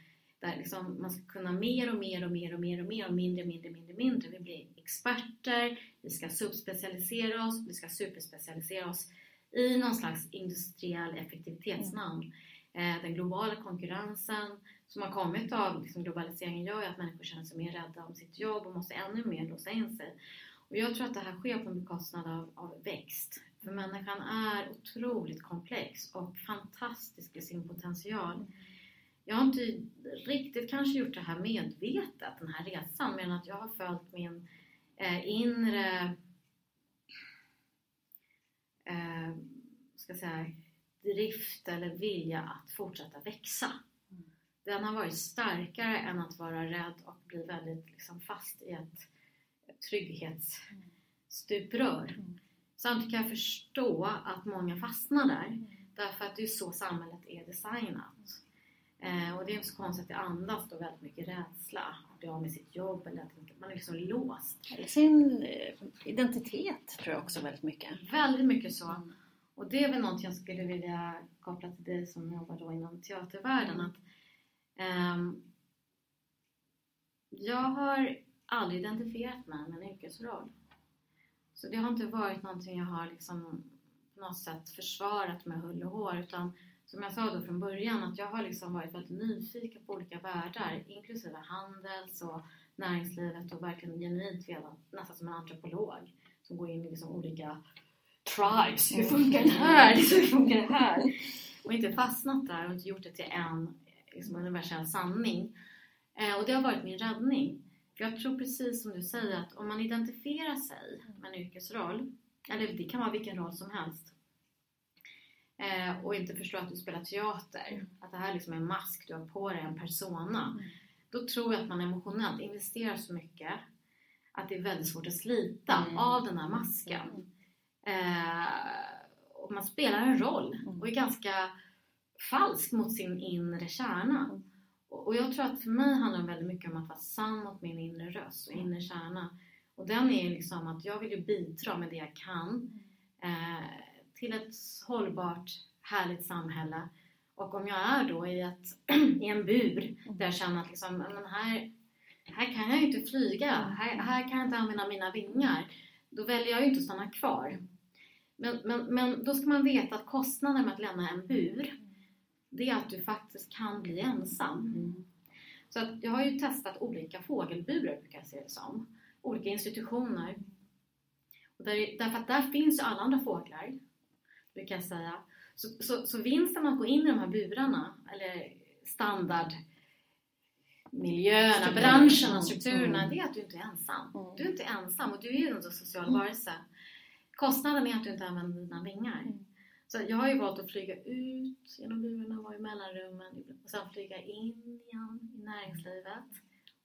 där liksom man ska kunna mer och mer och mer och mer och mer och mindre, mindre, mindre, mindre. Vi blir experter, vi ska subspecialisera oss, vi ska superspecialisera oss i någon slags industriell effektivitetsnamn. Eh, den globala konkurrensen som har kommit av liksom globaliseringen gör ju att människor känner sig mer rädda om sitt jobb och måste ännu mer låsa in sig. Och jag tror att det här sker på bekostnad av, av växt. För människan är otroligt komplex och fantastisk i sin potential. Jag har inte riktigt kanske gjort det här medvetet, den här resan, men att jag har följt min eh, inre eh, ska säga, drift eller vilja att fortsätta växa. Den har varit starkare än att vara rädd och bli väldigt liksom, fast i ett trygghetsstuprör. Samtidigt kan jag förstå att många fastnar där. Därför att det är så samhället är designat. Eh, och det är inte så konstigt att det andas då väldigt mycket rädsla. Att bli av med sitt jobb eller att man är liksom låst. Eller sin eh, identitet tror jag också väldigt mycket. Väldigt mycket så. Och det är väl något jag skulle vilja koppla till dig som jobbar då inom teatervärlden. Att, ehm, jag har aldrig identifierat mig med en yrkesroll. Så det har inte varit någonting jag har liksom på något sätt försvarat med hull och hår. Utan som jag sa då från början att jag har liksom varit väldigt nyfiken på olika världar. Inklusive handels och näringslivet och verkligen genuint velat, nästan som en antropolog. Som går in i liksom olika tribes. Hur funkar det här? Hur funkar det här? Och inte fastnat där och inte gjort det till en liksom, universell sanning. Eh, och det har varit min räddning. För jag tror precis som du säger att om man identifierar sig med en yrkesroll, eller det kan vara vilken roll som helst, eh, och inte förstår att du spelar teater, att det här liksom är en mask du har på dig, en persona, då tror jag att man emotionellt investerar så mycket att det är väldigt svårt att slita Mm. av den här masken. Eh, och man spelar en roll och är ganska falsk mot sin inre kärna. Och och jag tror att för mig handlar det väldigt mycket om att vara sann mot min inre röst och inre kärna. Och den är liksom att jag vill ju bidra med det jag kan. Eh, till ett hållbart, härligt samhälle. Och om jag är då i, ett, i en bur där jag känner att liksom, men här, här kan jag ju inte flyga, här, här kan jag inte använda mina vingar. Då väljer jag ju inte att stanna kvar. Men, men, men då ska man veta att kostnaden med att lämna en bur det är att du faktiskt kan bli ensam. Så att jag har ju testat olika fågelburar brukar jag se det som. Olika institutioner. Och där, därför att där finns ju alla andra fåglar, brukar jag säga. Så, så, så vinsten att gå in i de här burarna, eller standard miljöerna, Strukturer. branscherna, Mm, strukturerna, mm. det är att du inte är ensam. Mm. Du är inte ensam och du är ju en social varelse. Kostnaden är att du inte använder dina vingar. Så jag har ju valt att flyga ut genom burarna, vara i mellanrummen och sen flyga in igen i näringslivet.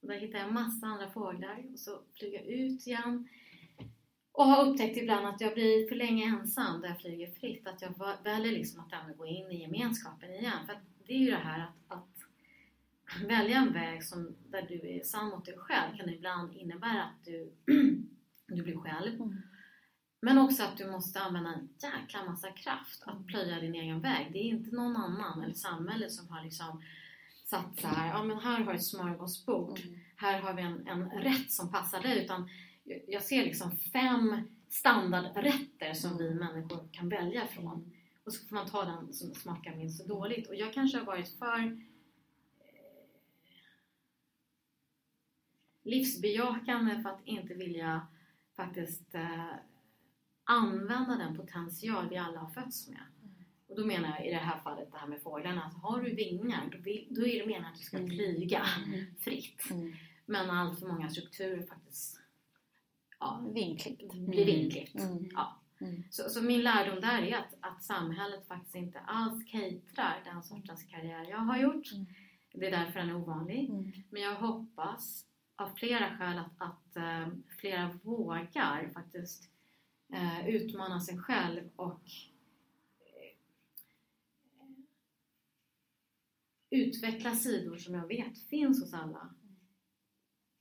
Och där hittar jag massa andra fåglar och så flyga ut igen. Och har upptäckt ibland att jag blir för länge ensam där jag flyger fritt. Att jag väljer liksom att ändå gå in i gemenskapen igen. För det är ju det här att, att välja en väg som, där du är sann mot dig själv kan ibland innebära att du, du blir själv. Mm. Men också att du måste använda en jäkla massa kraft att plöja din egen väg. Det är inte någon annan eller samhället som har liksom satt så här, ja men här har vi ett smörgåsbord, här har vi en, en rätt som passar dig. Utan jag ser liksom fem standardrätter som vi människor kan välja från. Och så får man ta den som smakar minst så dåligt. Och jag kanske har varit för eh, livsbejakande för att inte vilja faktiskt eh, använda den potential vi alla har fötts med. Och då menar jag i det här fallet det här med fåglarna. Alltså, har du vingar då, vill, då är det meningen att du ska mm. flyga mm. fritt. Mm. Men allt för många strukturer faktiskt ja, Vinklippt. blir vinklippt. Mm. Ja. Mm. Så, så min lärdom där är att, att samhället faktiskt inte alls caterar den sortens karriär jag har gjort. Mm. Det är därför den är ovanlig. Mm. Men jag hoppas av flera skäl att, att eh, flera vågar faktiskt eh, utmana sig själv och eh, utveckla sidor som jag vet finns hos alla.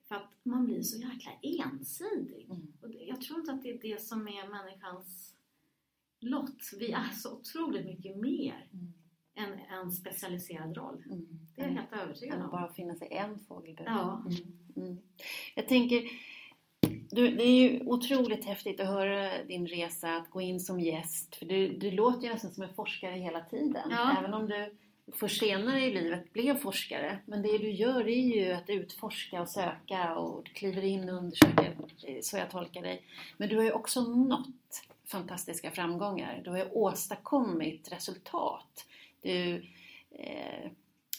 För att man blir så jäkla ensidig. Mm. Och jag tror inte att det är det som är människans lott. Vi är så otroligt mycket mer Mm. än en specialiserad roll. Mm. Det är jag helt övertygad om. bara finna sig en fågelbur. Ja. Mm. Mm. Jag tänker, du, det är ju otroligt häftigt att höra din resa, att gå in som gäst. För du, du låter ju nästan som en forskare hela tiden. Ja. Även om du för senare i livet blev forskare. Men det du gör är ju att utforska och söka och kliver in och undersöker. Eh, så jag tolkar dig. Men du har ju också nått fantastiska framgångar. Du har ju åstadkommit resultat. Du, eh,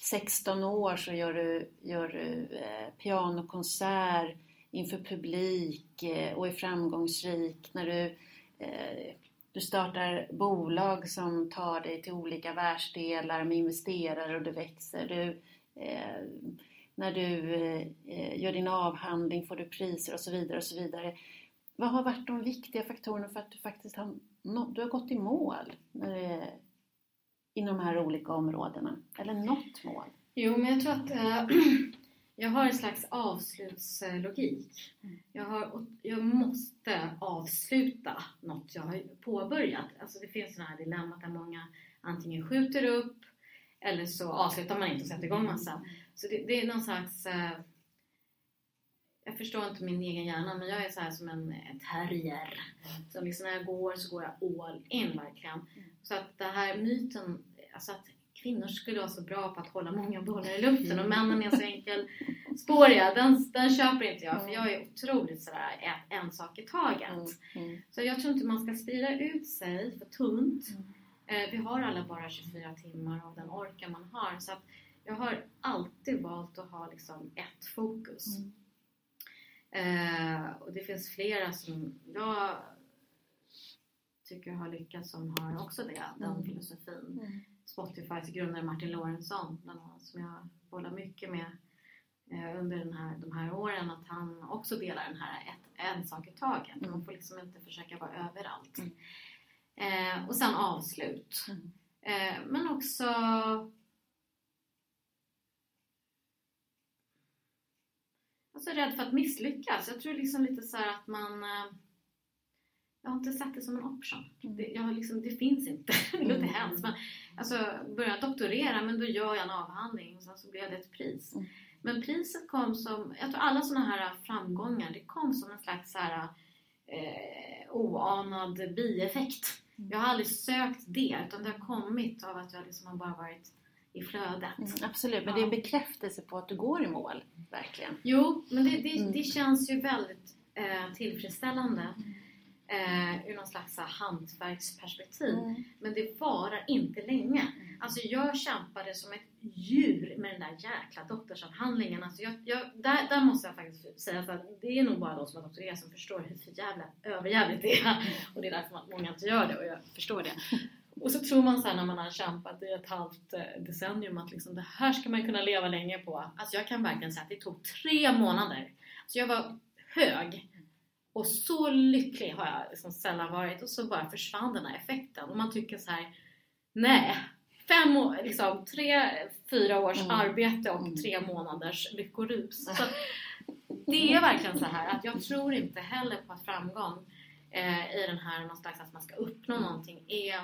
16 år så gör du, gör du eh, pianokonsert inför publik eh, och är framgångsrik. När du, eh, du startar bolag som tar dig till olika världsdelar med investerare och du växer. Du, eh, när du eh, gör din avhandling får du priser och så vidare och så vidare. Vad har varit de viktiga faktorerna för att du faktiskt har, du har gått i mål när det, inom de här olika områdena? Eller nått mål? Jo, men jag tror att eh, jag har en slags avslutslogik. Jag, har, jag måste avsluta något jag har påbörjat. Alltså det finns sådana här dilemmat där många antingen skjuter upp eller så avslutar man inte och sätter igång massa. Så det, det är någon slags... Eh, jag förstår inte min egen hjärna men jag är så här som en en terrier. Så liksom när jag går så går jag all in verkligen. Så att det här myten, alltså att kvinnor skulle vara så bra på att hålla många bollar i luften och männen är så enkelspåriga, den, den köper inte jag för jag är otroligt sådär en, sak i taget. Mm. Mm. Så jag tror inte man ska sprida ut sig för tunt. Mm. Eh, vi har alla bara 24 timmar av den orken man har. Så jag har alltid valt att ha liksom ett fokus. Mm. Eh, och det finns flera som jag tycker har lyckats som har också det, den Mm. filosofin. Mm. Spotifys grundare Martin Lorentzon, bland annat, som jag bollar mycket med eh, under den här, de här åren, att han också delar den här ett, en sak i taget. Mm. Man får liksom inte försöka vara överallt. Mm. Eh, och sen avslut. Mm. Eh, men också Alltså rädd för att misslyckas. Jag tror liksom lite så här att man eh, Jag har inte sett det som en option. Mm. Det, jag liksom, det finns inte. det låter Mm. hemskt men Alltså börjar jag doktorera men då gör jag en avhandling och sen så blev det ett pris. Mm. Men priset kom som, jag tror alla sådana här framgångar, det kom som en slags så här, eh, oanad bieffekt. Mm. Jag har aldrig sökt det utan det har kommit av att jag liksom har bara varit i flödet. Mm, absolut, men det är en bekräftelse på att du går i mål. Verkligen. Jo, men det, det, Mm. det känns ju väldigt eh, tillfredsställande eh, ur någon slags hantverksperspektiv. Mm. Men det varar inte länge. Alltså jag kämpade som ett djur med den där jäkla doktorsavhandlingen. Alltså jag, jag, där, där måste jag faktiskt säga att det är nog bara de som har doktorerat som förstår hur för jävla överjävligt det är. Och det är därför många inte gör det och jag förstår det. Och så tror man sen när man har kämpat i ett halvt eh, decennium att liksom, det här ska man kunna leva länge på. Alltså jag kan verkligen säga att det tog tre månader. Så jag var hög. Och så lycklig har jag liksom sällan varit och så bara försvann den här effekten. Och man tycker så här, nej, fem år, liksom tre, fyra års Mm. arbete och Mm. tre månaders lyckorus. Så det är verkligen så här att jag tror inte heller på att framgång eh, i den här någon slags att man ska uppnå Mm. någonting är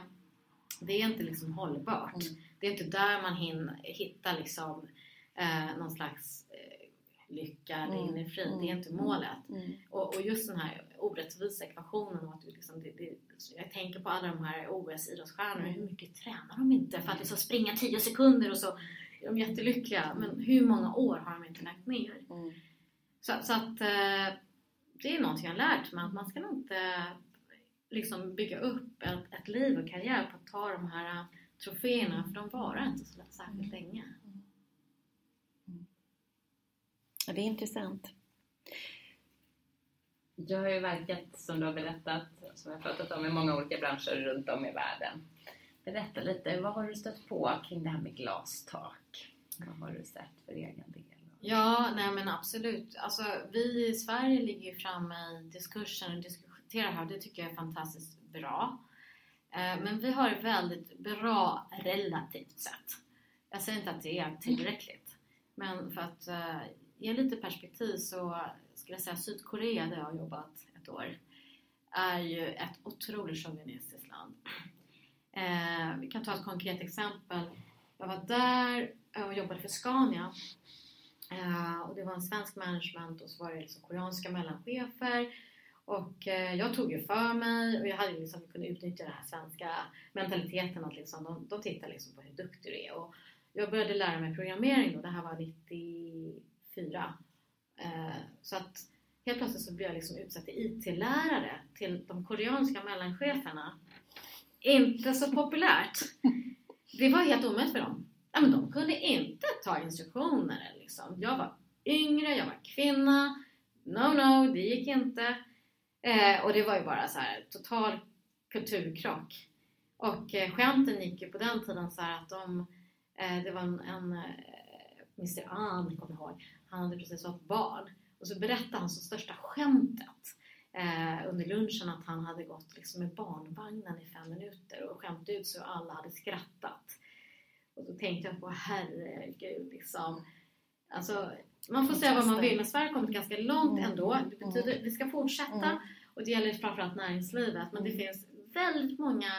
det är inte liksom hållbart. Mm. Det är inte där man hinner hitta liksom eh, någon slags lycka Mm. inre frid. Mm. Det är inte målet. Mm. Och, och just den här orättvisa ekvationen och att du liksom, det, det, jag tänker på alla de här OS-idrottsstjärnorna, Mm. hur mycket tränar de inte för att liksom springa 10 sekunder och så är de jättelyckliga. Men hur många år har de inte lagt ner? Mm. Så, så att eh, det är någonting jag har lärt mig att man ska nog inte liksom bygga upp ett, ett liv och karriär på att ta de här troféerna för de varar inte så särskilt länge. Ja, det är intressant. Jag har ju verkat, som du har berättat, som jag har pratat om i många olika branscher runt om i världen. Berätta lite, vad har du stött på kring det här med glastak? Vad har du sett för egen del? Ja, nej men absolut. Alltså, vi i Sverige ligger ju framme i diskursen och diskuterar här det tycker jag är fantastiskt bra. Eh, Men vi har det väldigt bra relativt sett. Jag säger inte att det är tillräckligt. Men för att eh, ge lite perspektiv så skulle jag säga Sydkorea där jag har jobbat ett år är ju ett otroligt chauvinistiskt land. Eh, vi kan ta ett konkret exempel. Jag var där och jobbade för Scania Eh, och det var en svensk management och så var det liksom koreanska mellanchefer. Och eh, jag tog ju för mig och jag hade liksom kunnat utnyttja den här svenska mentaliteten att liksom, de, de tittar liksom på hur duktig du är. Och jag började lära mig programmering då, det här var 90 Eh, så att helt plötsligt så blev jag liksom utsatt till IT-lärare till de koreanska mellancheferna. Inte så populärt. Det var helt omöjligt för dem ja, men de kunde inte ta instruktioner. Liksom. Jag var yngre, jag var kvinna. No, no, det gick inte. Eh, och det var ju bara så här total kulturkrock. Och eh, skämten gick ju på den tiden så att de, eh, det var en, en eh, Mr An, kommer jag ihåg, han hade precis fått barn. Och så berättade han som största skämtet eh, under lunchen att han hade gått liksom med barnvagnen i fem minuter och skämt ut så alla hade skrattat. Och då tänkte jag på herregud liksom. Alltså, man får säga vad man vill men Sverige har kommit ganska långt Mm. ändå. Det betyder vi ska fortsätta Mm. och det gäller framförallt näringslivet men det Mm. finns väldigt många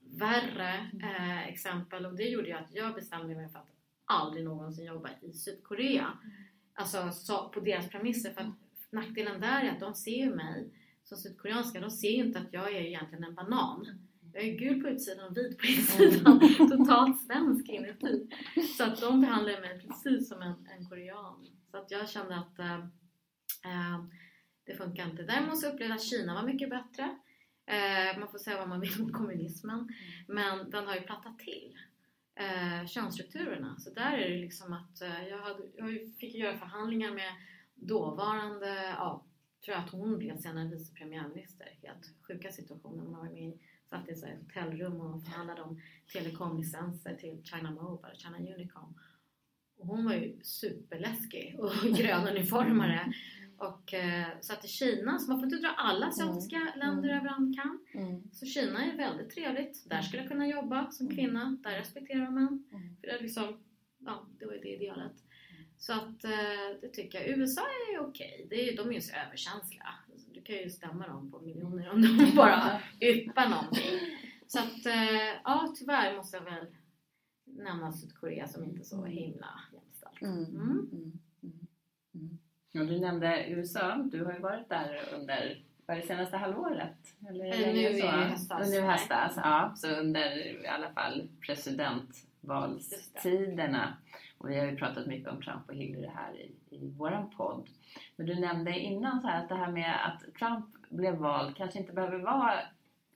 värre eh, exempel och det gjorde ju att jag bestämde mig för att aldrig någonsin jobba i Sydkorea. Alltså så, på deras premisser för att nackdelen där är att de ser ju mig som sydkoreanska, de ser ju inte att jag är egentligen en banan. Jag är gul på utsidan och vit på insidan. Totalt svensk inuti. Så att de behandlar mig precis som en, en korean. Så att jag kände att eh, det funkar inte. Däremot så upplevde jag att Kina var mycket bättre. Eh, man får säga vad man vill om kommunismen. Men den har ju plattat till eh, könsstrukturerna. Så där är det liksom att eh, jag, hade, jag fick göra förhandlingar med dåvarande, ja, tror jag att hon blev senare vice premiärminister. Helt sjuka situationer. Man var med i satt i ett hotellrum och förhandlade om telekomlicenser till China Mobile, China Unicom. Och hon var ju superläskig och grönuniformare. Och eh, satt i Kina, så man får inte dra alla asiatiska länder Mm. över en kam. Mm. Så Kina är väldigt trevligt. Där skulle jag kunna jobba som kvinna. Där respekterar man män. Mm. För det, är liksom, ja, det var ju det idealet. Så att eh, det tycker jag. USA är okej. Det är, de är ju så överkänsliga. Du kan ju stämma dem på miljoner om de bara yppar någonting. Så att eh, ja, tyvärr måste jag väl nämna Sydkorea som inte är så himla jämställt. Mm. Ja, du nämnde USA. Du har ju varit där under var det senaste halvåret? Eller nu i höstas. Nu höstas, ja. Så under i alla fall presidentvalstiderna. Och vi har ju pratat mycket om Trump och Hillary här i, i våran podd. Men du nämnde innan så här att det här med att Trump blev vald kanske inte behöver vara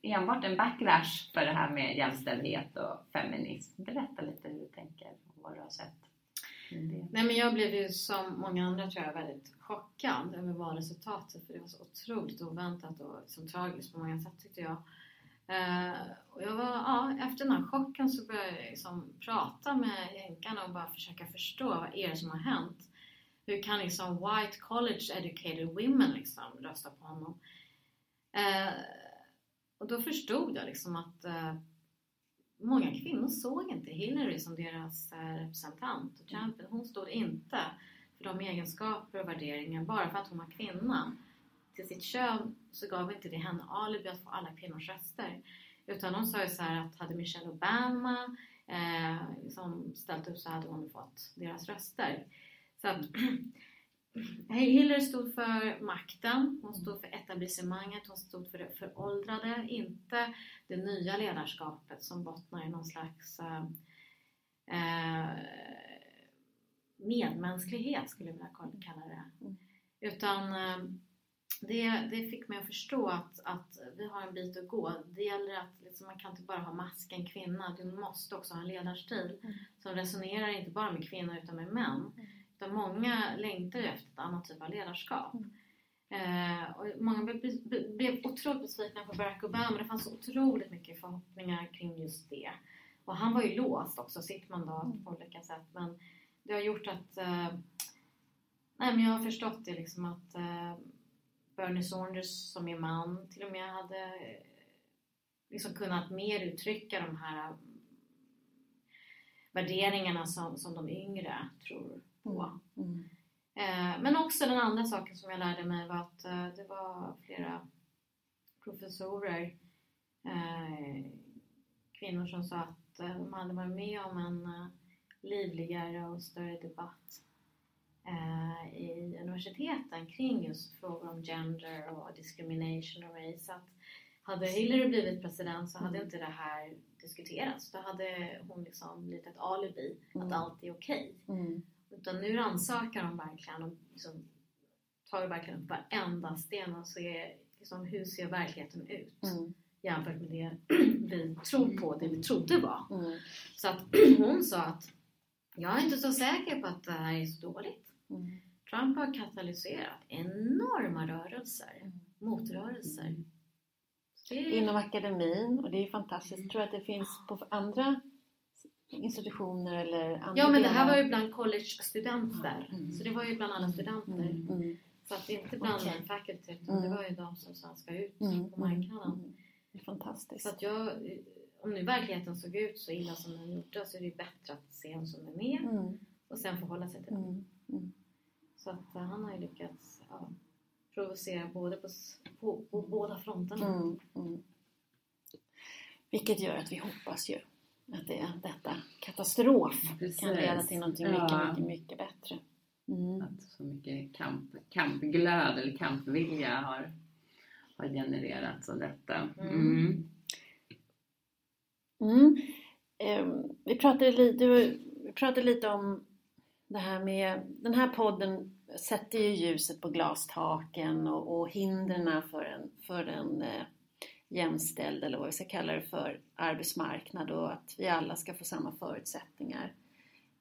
enbart en backlash för det här med jämställdhet och feminism. Berätta lite hur du tänker och vad du har sett. Mm. Nej men jag blev ju som många andra tror jag väldigt chockad över valresultatet för det var så otroligt oväntat och som tragiskt på många sätt tyckte jag. Eh, och jag var, ja, efter den här chocken så började jag liksom prata med jänkarna och bara försöka förstå vad är det som har hänt. Hur kan liksom white college educated women liksom rösta på honom? Eh, och då förstod jag liksom att eh, många kvinnor såg inte Hillary som deras eh, representant och champion. Hon stod inte för de egenskaper och värderingar bara för att hon var kvinna. Till sitt kön så gav inte det henne alibi att få alla kvinnors röster. Utan de sa ju så att hade Michelle Obama eh, liksom ställt upp så hade hon fått deras röster. Så att Hillary stod för makten, hon stod för etablissemanget, hon stod för det föråldrade, inte det nya ledarskapet som bottnar i någon slags eh, eh, medmänsklighet skulle jag vilja kalla det. Mm. Utan eh, det, det fick mig att förstå att, att vi har en bit att gå. Det gäller att liksom, man kan inte bara ha masken kvinna, du måste också ha en ledarstil Mm. som resonerar inte bara med kvinnor utan med män. Utan många längtar ju efter ett annat typ av ledarskap. Mm. Eh, och många blev, otroligt besvikna på Barack Obama. Det fanns så otroligt mycket förhoppningar kring just det. Och han var ju låst också, sitt mandat Mm. på olika sätt. Men det har gjort att eh, Nej men jag har förstått det liksom att eh, Bernie Saunders som är man till och med hade eh, liksom kunnat mer uttrycka de här mm, värderingarna som, som de yngre tror på. Mm. Eh, men också den andra saken som jag lärde mig var att eh, det var flera professorer, eh, kvinnor som sa att de hade varit med om en livligare och större debatt i universiteten kring just frågor om gender och discrimination och race. Att hade Hillary blivit president så hade inte det här diskuterats. Då hade hon liksom blivit ett alibi Mm. att allt är okej. Mm. Utan nu rannsakar de verkligen och liksom tar verkligen upp varenda sten och ser liksom, hur ser verkligheten ut Mm. jämfört med det vi tror på, det vi trodde var. Mm. Så att hon sa att jag är inte så säker på att det här är så dåligt. Mm. Trump har katalyserat enorma rörelser, Mm. motrörelser. Det är, Inom akademin och det är ju fantastiskt. Jag tror att det finns på andra institutioner eller andra ja men det här var ju bland college-studenter. Mm. Så det var ju bland alla studenter. Mm. Mm. Så att det är inte bland Okej. faculty utan det Mm. var ju de som sen ska ut Mm. på marknaden. Mm. Det är fantastiskt. Så att jag, om nu verkligheten såg ut så illa som den gjorde så är det ju bättre att se vem som är med Mm. och sen förhålla sig till det. Mm. Mm. Så att han har ju lyckats ja, provocera både på, på, på båda fronterna. Mm. Mm. Vilket gör att vi hoppas ju att det, detta katastrof Precis. kan leda till någonting Ja. mycket, mycket, mycket bättre. Mm. Att så mycket kamp, kampglöd eller kampvilja har, har genererats av detta. Mm. Mm. Ehm, vi, pratade li- du, vi pratade lite om det här med, den här podden sätter ju ljuset på glastaken och, och hindren för en, för en eh, jämställd, eller vad vi ska kalla det för, arbetsmarknad och att vi alla ska få samma förutsättningar.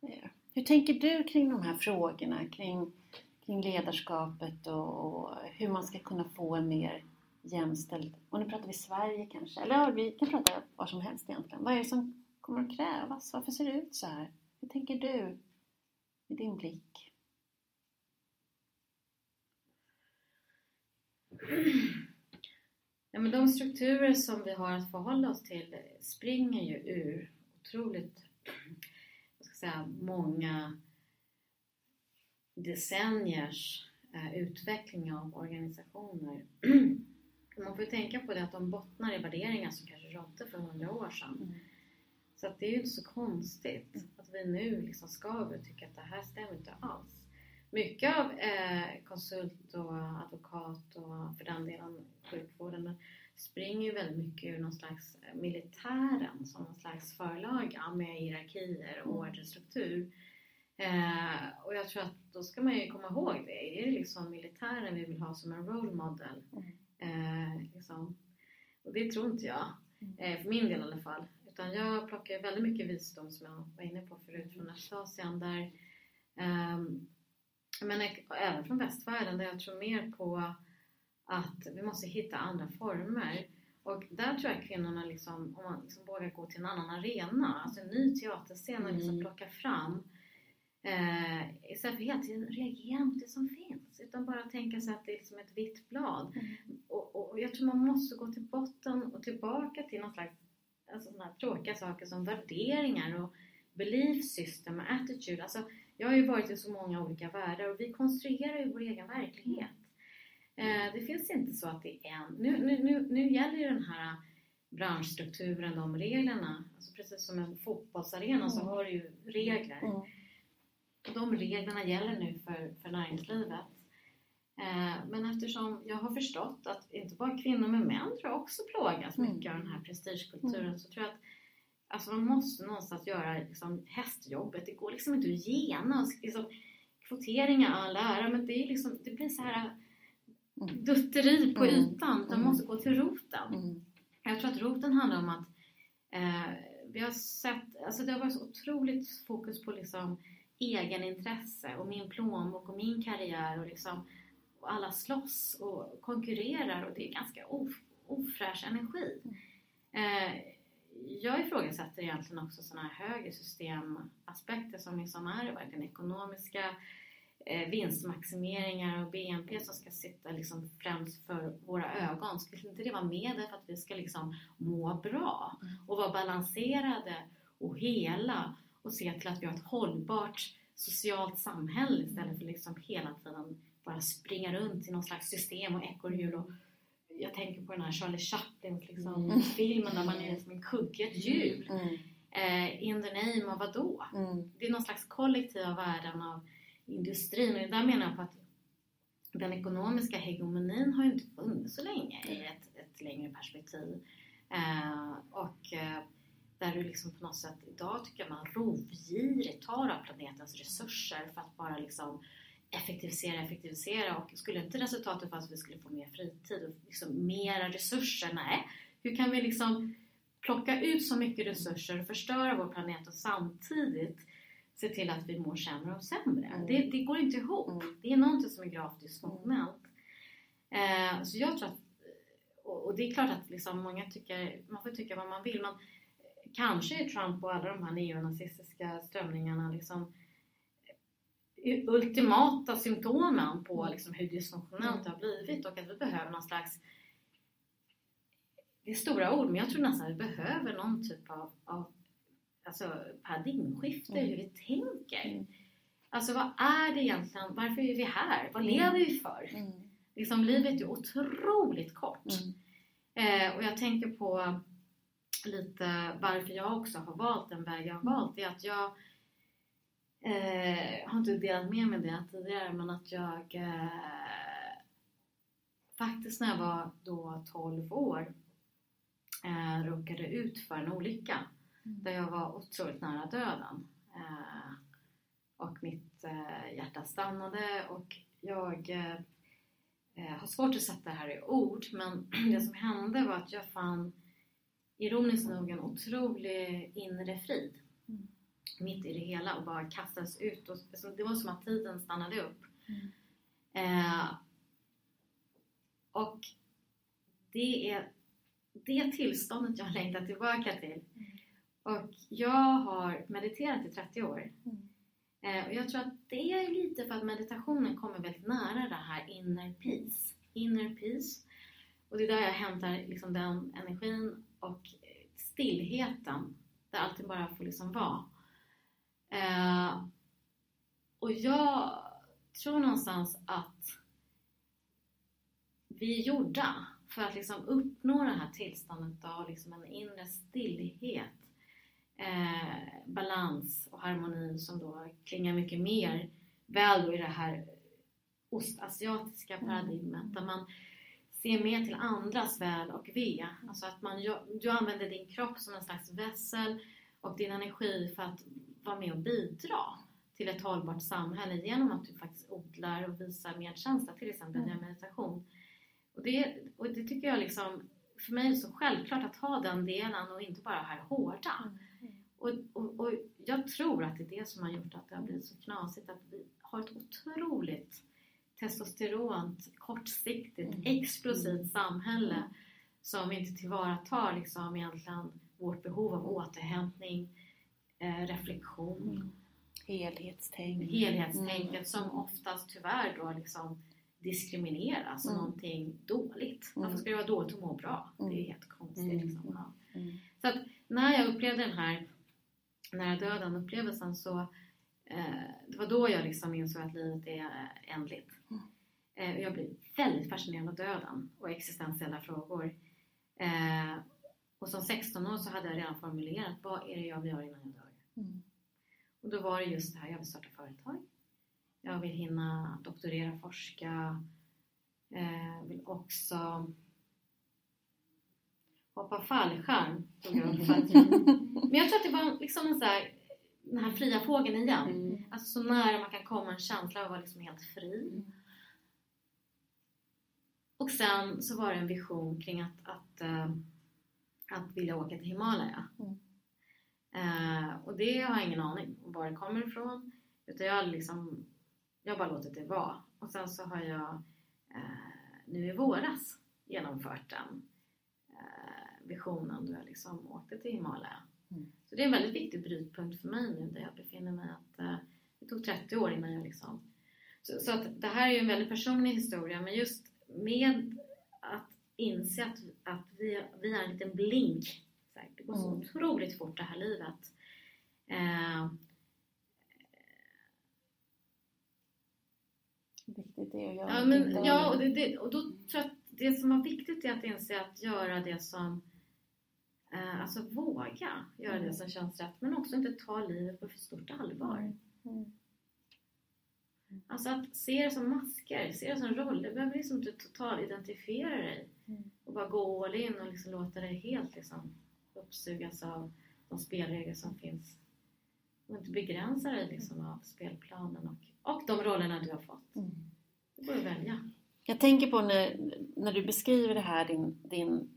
Eh, hur tänker du kring de här frågorna, kring, kring ledarskapet och, och hur man ska kunna få en mer jämställd, och nu pratar vi Sverige kanske, eller ja, vi kan prata var som helst egentligen. Vad är det som kommer att krävas? Varför ser det ut så här? Hur tänker du med din blick? Ja, men de strukturer som vi har att förhålla oss till springer ju ur otroligt vad ska jag säga, många decenniers eh, utveckling av organisationer. Man får ju tänka på det att de bottnar i värderingar som kanske rådde för hundra år sedan. Mm. Så att det är ju inte så konstigt att vi nu liksom ska tycka att det här stämmer inte alls. Mycket av eh, konsult och advokat och för den delen sjukvården springer ju väldigt mycket ur någon slags eh, militären som någon slags förlaga med hierarkier och orderstruktur. Eh, och jag tror att då ska man ju komma ihåg det. Är det liksom militären vi vill ha som en role model? Eh, liksom. Och det tror inte jag. Eh, för min del i alla fall. Utan jag plockar väldigt mycket visdom som jag var inne på förut från Östasien där ehm, men även från västvärlden där jag tror mer på att vi måste hitta andra former. Och där tror jag kvinnorna, liksom, om man liksom vågar gå till en annan arena, alltså en ny teaterscen och liksom Mm. plocka fram eh, istället för hela tiden reagera mot det som finns utan bara tänka sig att det är liksom ett vitt blad. Och, och, och jag tror man måste gå till botten och tillbaka till någon slags alltså sådana tråkiga saker som värderingar och belief system och attitude. Alltså, jag har ju varit i så många olika världar och vi konstruerar ju vår egen verklighet. Eh, det finns inte så att det är en... Nu, nu, nu, nu gäller ju den här branschstrukturen, de reglerna. Alltså precis som en fotbollsarena så Mm. har du ju regler. Mm. De reglerna gäller nu för, för näringslivet. Eh, men eftersom jag har förstått att inte bara kvinnor men män tror jag också plågas Mm. mycket av den här prestigekulturen så tror jag att alltså man måste någonstans göra liksom hästjobbet. Det går liksom inte att gena och liksom kvoteringar all ära, men det, är liksom, det blir så här Mm. dutteri på Mm. ytan. De Mm. måste gå till roten. Jag tror att roten handlar om att eh, vi har sett, alltså det har varit så otroligt fokus på liksom egenintresse och min plånbok och min karriär och liksom och alla slåss och konkurrerar och det är ganska of, ofräsch energi. Eh, jag ifrågasätter egentligen också sådana här högre systemaspekter som liksom är verkligen ekonomiska eh, vinstmaximeringar och BNP som ska sitta liksom främst för våra ögon. Skulle inte det vara med för att vi ska liksom må bra och vara balanserade och hela och se till att vi har ett hållbart socialt samhälle istället för liksom hela tiden bara springa runt i någon slags system och ekorrhjul och jag tänker på den här Charlie Chaplins liksom, Mm. filmen där man är som en kugge, ett hjul. Mm. Eh, in the name of vadå? Mm. Det är någon slags kollektiva värden av industrin och där menar jag på att den ekonomiska hegemonin har ju inte funnits så länge i ett, ett längre perspektiv. Eh, och eh, där du liksom på något sätt idag tycker jag man rovgirigt tar av planetens resurser för att bara liksom effektivisera, effektivisera och skulle inte resultatet vara att vi skulle få mer fritid och liksom mera resurser? Nej. Hur kan vi liksom plocka ut så mycket resurser och förstöra vår planet och samtidigt se till att vi mår sämre och sämre? Mm. Det, det går inte ihop. Mm. Det är någonting som är gravt dysfunktionellt. Eh, så jag tror att, och, det är klart att liksom många tycker, man får tycka vad man vill, men kanske är Trump och alla de här neonazistiska strömningarna liksom ultimata symptomen på liksom hur dysfunktionellt det har blivit och att vi behöver någon slags det är stora ord, men jag tror nästan att vi behöver någon typ av, av alltså paradigmskifte i Mm. hur vi tänker. Mm. Alltså vad är det egentligen? Varför är vi här? Vad Mm. lever vi för? Mm. Liksom, livet är otroligt kort. Mm. Eh, och jag tänker på lite varför jag också har valt den väg jag har valt. Det är att jag eh, har inte delat med mig det tidigare men att jag eh, faktiskt när jag var då 12 år eh, råkade ut för en olycka där jag var otroligt nära döden. Eh, och mitt eh, hjärta stannade och jag eh, eh, har svårt att sätta det här i ord men det som hände var att jag fann ironiskt nog en otrolig inre frid Mm. Mitt i det hela och bara kastades ut. Och, alltså, det var som att tiden stannade upp. Mm. Eh, och det är det tillståndet jag längtar tillbaka till. Och jag har mediterat i 30 år. Mm. Eh, och jag tror att det är lite för att meditationen kommer väldigt nära det här inner peace. Inner peace. Och det är där jag hämtar liksom den energin och stillheten. Där allting bara får liksom vara. Eh, och jag tror någonstans att vi är gjorda för att liksom uppnå det här tillståndet av liksom en inre stillhet, eh, balans och harmoni som då klingar mycket mer väl i det här ostasiatiska paradigmet där man ser mer till andras väl och ve. Alltså att man, du använder din kropp som en slags vässel och din energi för att vara med och bidra till ett hållbart samhälle genom att du faktiskt odlar och visar medkänsla, till exempel via meditation. Och det, och det tycker jag liksom, för mig är det så självklart att ha den delen och inte bara här hårda. Och, och, och jag tror att det är det som har gjort att det har blivit så knasigt att vi har ett otroligt testosteront, kortsiktigt, Mm. explosivt samhälle som inte tillvaratar liksom egentligen vårt behov av återhämtning, eh, reflektion, Mm. Helhetstänk. helhetstänket Mm. som oftast tyvärr då liksom diskrimineras som Mm. någonting dåligt. Mm. Varför ska det vara dåligt att må bra? Det är Mm. helt konstigt. Liksom. Ja. Så att när jag upplevde den här nära döden upplevelsen så eh, det var då jag liksom insåg att livet är ändligt. Eh, och jag blev väldigt fascinerad av döden och existentiella frågor. Eh, och som 16 år så hade jag redan formulerat vad är det jag vill göra innan jag dör. Mm. Och då var det just det här, jag vill starta företag. Jag vill hinna doktorera, forska. Eh, vill också hoppa fallskärm. att- Men jag tror att det var liksom en så här, den här fria fågeln igen. Mm. Alltså så nära man kan komma en känsla av att vara liksom helt fri. Mm. Och sen så var det en vision kring att, att, eh, att vilja åka till Himalaya. Mm. Eh, och det har jag ingen aning om var det kommer ifrån. Utan jag har liksom, jag har bara låtit det vara. Och sen så har jag eh, nu i våras genomfört den eh, visionen då jag liksom åkte till Himalaya. Mm. Så det är en väldigt viktig brytpunkt för mig nu där jag befinner mig. Att, eh, det tog 30 år innan jag liksom... Så, så att det här är ju en väldigt personlig historia men just med att inse att, att vi, vi är en liten blink. Det går så Mm. otroligt fort det här livet. Eh, Viktigt är att göra Ja, men, av ja och, det, det, och då tror jag att det som var viktigt är att inse att göra det som eh, Alltså våga göra Mm. det som känns rätt men också inte ta livet på för stort allvar. Mm. Alltså att se det som masker, se det som roller. Du behöver liksom inte totalidentifiera dig Mm. och bara gå all in och liksom låta dig helt liksom uppsugas av de spelregler som finns. Och inte begränsa dig liksom av spelplanen och, och de rollerna du har fått. Mm. Det går att välja. Jag tänker på när, när du beskriver det här, din, din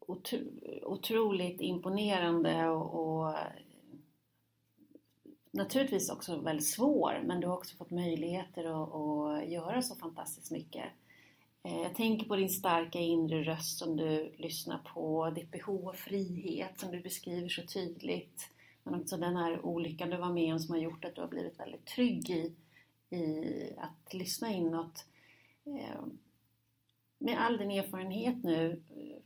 otro, otroligt imponerande och, och naturligtvis också väldigt svår, men du har också fått möjligheter att, att göra så fantastiskt mycket. Eh, jag tänker på din starka inre röst som du lyssnar på, ditt behov av frihet som du beskriver så tydligt. Men också den här olyckan du var med om som har gjort att du har blivit väldigt trygg i, i att lyssna inåt. Eh, med all din erfarenhet nu, eh,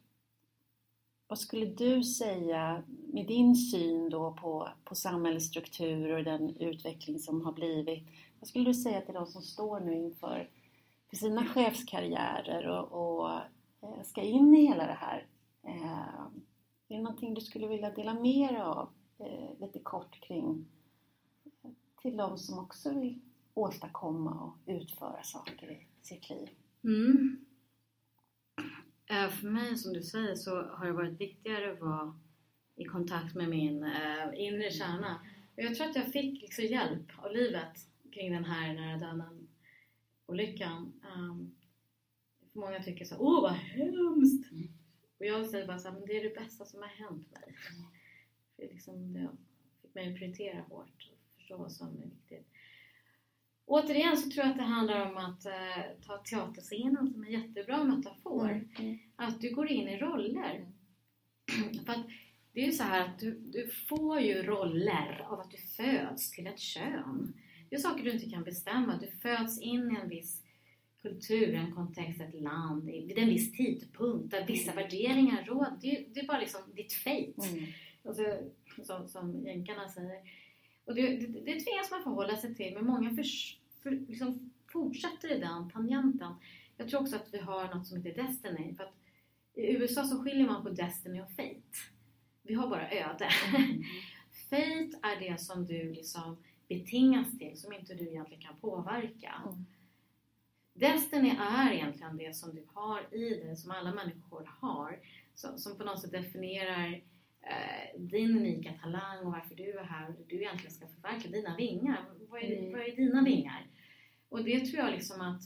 vad skulle du säga med din syn då på, på samhällsstrukturer och den utveckling som har blivit? Vad skulle du säga till de som står nu inför för sina chefskarriärer och, och eh, ska in i hela det här? Eh, Är det någonting du skulle vilja dela mer av eh, lite kort kring eh, till de som också vill åstadkomma och utföra saker i sitt liv? Mm. Eh, För mig, som du säger, så har det varit viktigare att vara i kontakt med min eh, inre kärna. Och jag tror att jag fick liksom hjälp av livet kring den här nära döden olyckan. Um, många tycker så åh vad hemskt! Och jag säger bara så här, men det är det bästa som har hänt mig. För liksom, det fick mig att prioritera hårt och förstå vad som är viktigt. Återigen så tror jag att det handlar om att eh, ta teaterscenen som en jättebra metafor. Mm. Att du går in i roller. För att det är ju så här att du, du får ju roller av att du föds till ett kön. Det är saker du inte kan bestämma. Du föds in i en viss kultur, en kontext, ett land, i- vid en viss tidpunkt där vissa värderingar råder. Det, är- det är bara liksom ditt fate. Mm. Alltså, som, som jänkarna säger. Och det, det, det tvingas man förhålla sig till, men många för, för, liksom fortsätter i den tangenten. Jag tror också att vi har något som heter Destiny. För att I USA så skiljer man på Destiny och Fate. Vi har bara öde. Fate är det som du liksom betingas till, som inte du egentligen kan påverka. Mm. Destiny är egentligen det som du har i dig, som alla människor har, som, som på något sätt definierar eh, din unika talang och varför du är här och du egentligen ska förverkliga dina vingar. Vad är, Mm. vad är dina vingar? Och det tror jag liksom att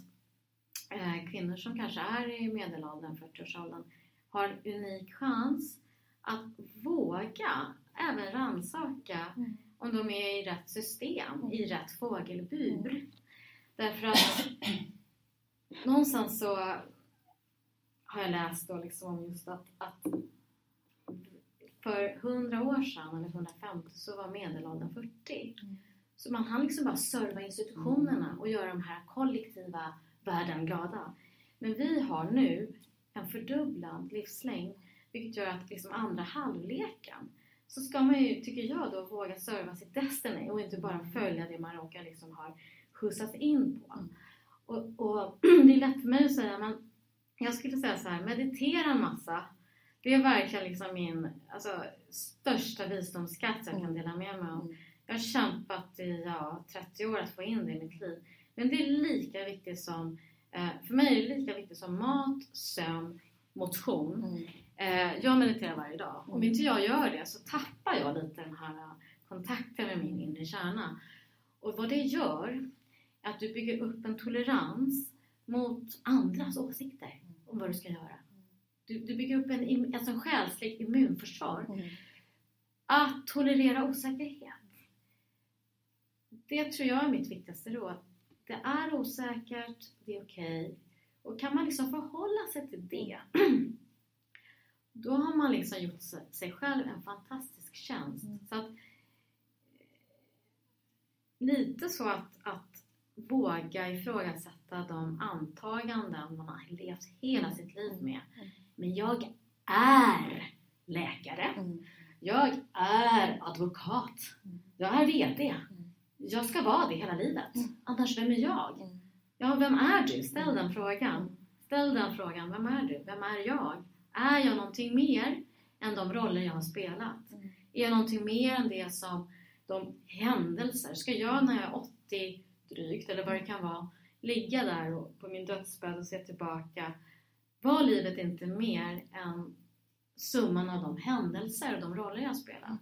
eh, kvinnor som kanske är i medelåldern, 40-årsåldern, har en unik chans att våga även rannsaka Mm. Om de är i rätt system, i rätt fågelbur. Därför att någonstans så har jag läst då liksom om just att, att för 100 år sedan, eller 150, så var medelåldern 40. Mm. Så man hann liksom bara serva institutionerna och göra de här kollektiva världen glada. Men vi har nu en fördubblad livslängd, vilket gör att liksom andra halvleken så ska man ju, tycker jag då, våga serva sitt Destiny och inte bara följa det man råkar liksom ha skjutsats in på. Och, och det är lätt för mig att säga, men jag skulle säga så här, meditera en massa. Det är verkligen liksom min alltså, största visdomsskatt jag kan dela med mig av. Mm. Jag har kämpat i ja, 30 år att få in det i mitt liv. Men det är lika viktigt som, eh, för mig är det lika viktigt som mat, sömn, motion. Mm. Eh, jag mediterar varje dag. Om Mm. inte jag gör det så tappar jag lite den här kontakten med min inre kärna. Och vad det gör är att du bygger upp en tolerans mot andras åsikter om vad du ska göra. Du, du bygger upp en, alltså en själslig immunförsvar. Mm. Att tolerera osäkerhet. Det tror jag är mitt viktigaste råd. Det är osäkert, det är okej. Och kan man liksom förhålla sig till det, då har man liksom gjort sig- själv en fantastisk tjänst. Mm. Så att, lite så att, att våga ifrågasätta de antaganden man har levt hela sitt liv med. Mm. Men jag är läkare. Mm. Jag är advokat. Mm. Jag är VD. Jag ska vara det hela livet. Annars, vem är jag? Ja, vem är du? Ställ den frågan. Ställ den frågan. Vem är du? Vem är jag? Är jag någonting mer än de roller jag har spelat? Mm. Är jag någonting mer än det som de händelser? Ska jag när jag är 80 drygt, eller vad det kan vara, ligga där och på min dödsbädd och se tillbaka? Var livet inte mer än summan av de händelser och de roller jag har spelat?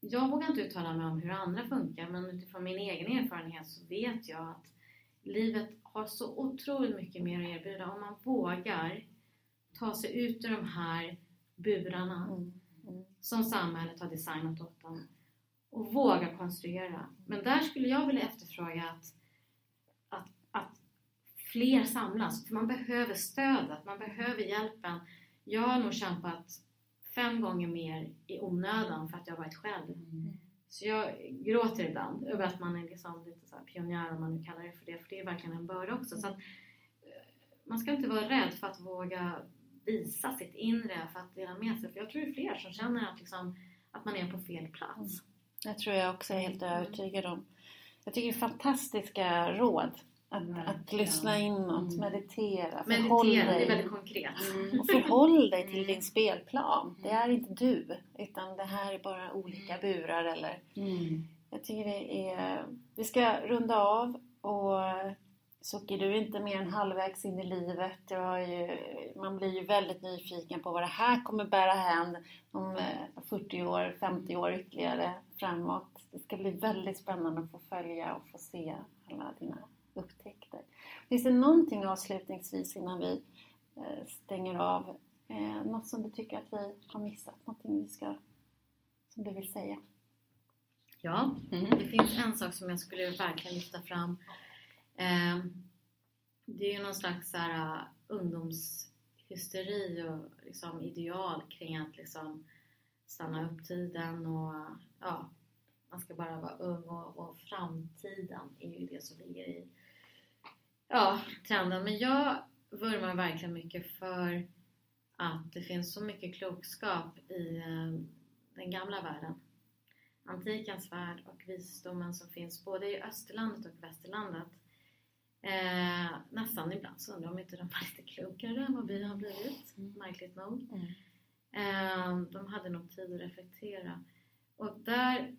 Jag vågar inte uttala mig om hur andra funkar, men utifrån min egen erfarenhet så vet jag att livet har så otroligt mycket mer att erbjuda om man vågar ta sig ut ur de här burarna Mm. Mm. som samhället har designat åt dem och våga konstruera. Men där skulle jag vilja efterfråga att, att, att fler samlas, för man behöver stödet, man behöver hjälpen. Jag har nog kämpat fem gånger mer i onödan för att jag har varit själv. Så jag gråter ibland över att man är liksom lite så pionjär om man nu kallar det för det, för det är verkligen en börda också. Så att, eh, man ska inte vara rädd för att våga visa sitt inre, för att dela med sig. För jag tror det är fler som känner att, liksom, att man är på fel plats. Jag tror jag också är helt Mm. övertygad om. Jag tycker det är fantastiska råd. Att, att lyssna inåt, Mm. meditera, förhåll Meditera, det är dig. väldigt konkret. Och förhåll dig till Mm. din spelplan. Det är inte du, utan det här är bara olika burar eller Mm. Jag tycker det är... Vi ska runda av och Soki, du är inte mer än halvvägs in i livet. Ju, man blir ju väldigt nyfiken på vad det här kommer bära hän om eh, 40 år, 50 år ytterligare framåt. Det ska bli väldigt spännande att få följa och få se alla dina upptäckter. Finns det någonting avslutningsvis innan vi eh, stänger av? Eh, något som du tycker att vi har missat? Någonting vi ska, som du vill säga? Ja, Mm. det finns en sak som jag skulle verkligen lyfta fram. Ehm, det är ju någon slags så här, äh, ungdomshysteri och liksom ideal kring att liksom stanna upp tiden och ja, man ska bara vara ung och, och framtiden är ju det som ligger i ja, trenden. Men jag vurmar verkligen mycket för att det finns så mycket klokskap i ehm, den gamla världen antikens värld och visdomen som finns både i Österlandet och Västerlandet. Eh, nästan ibland så undrar om inte de var lite klokare än vad vi har blivit, märkligt nog. Mm. Eh, de hade nog tid att reflektera. Och där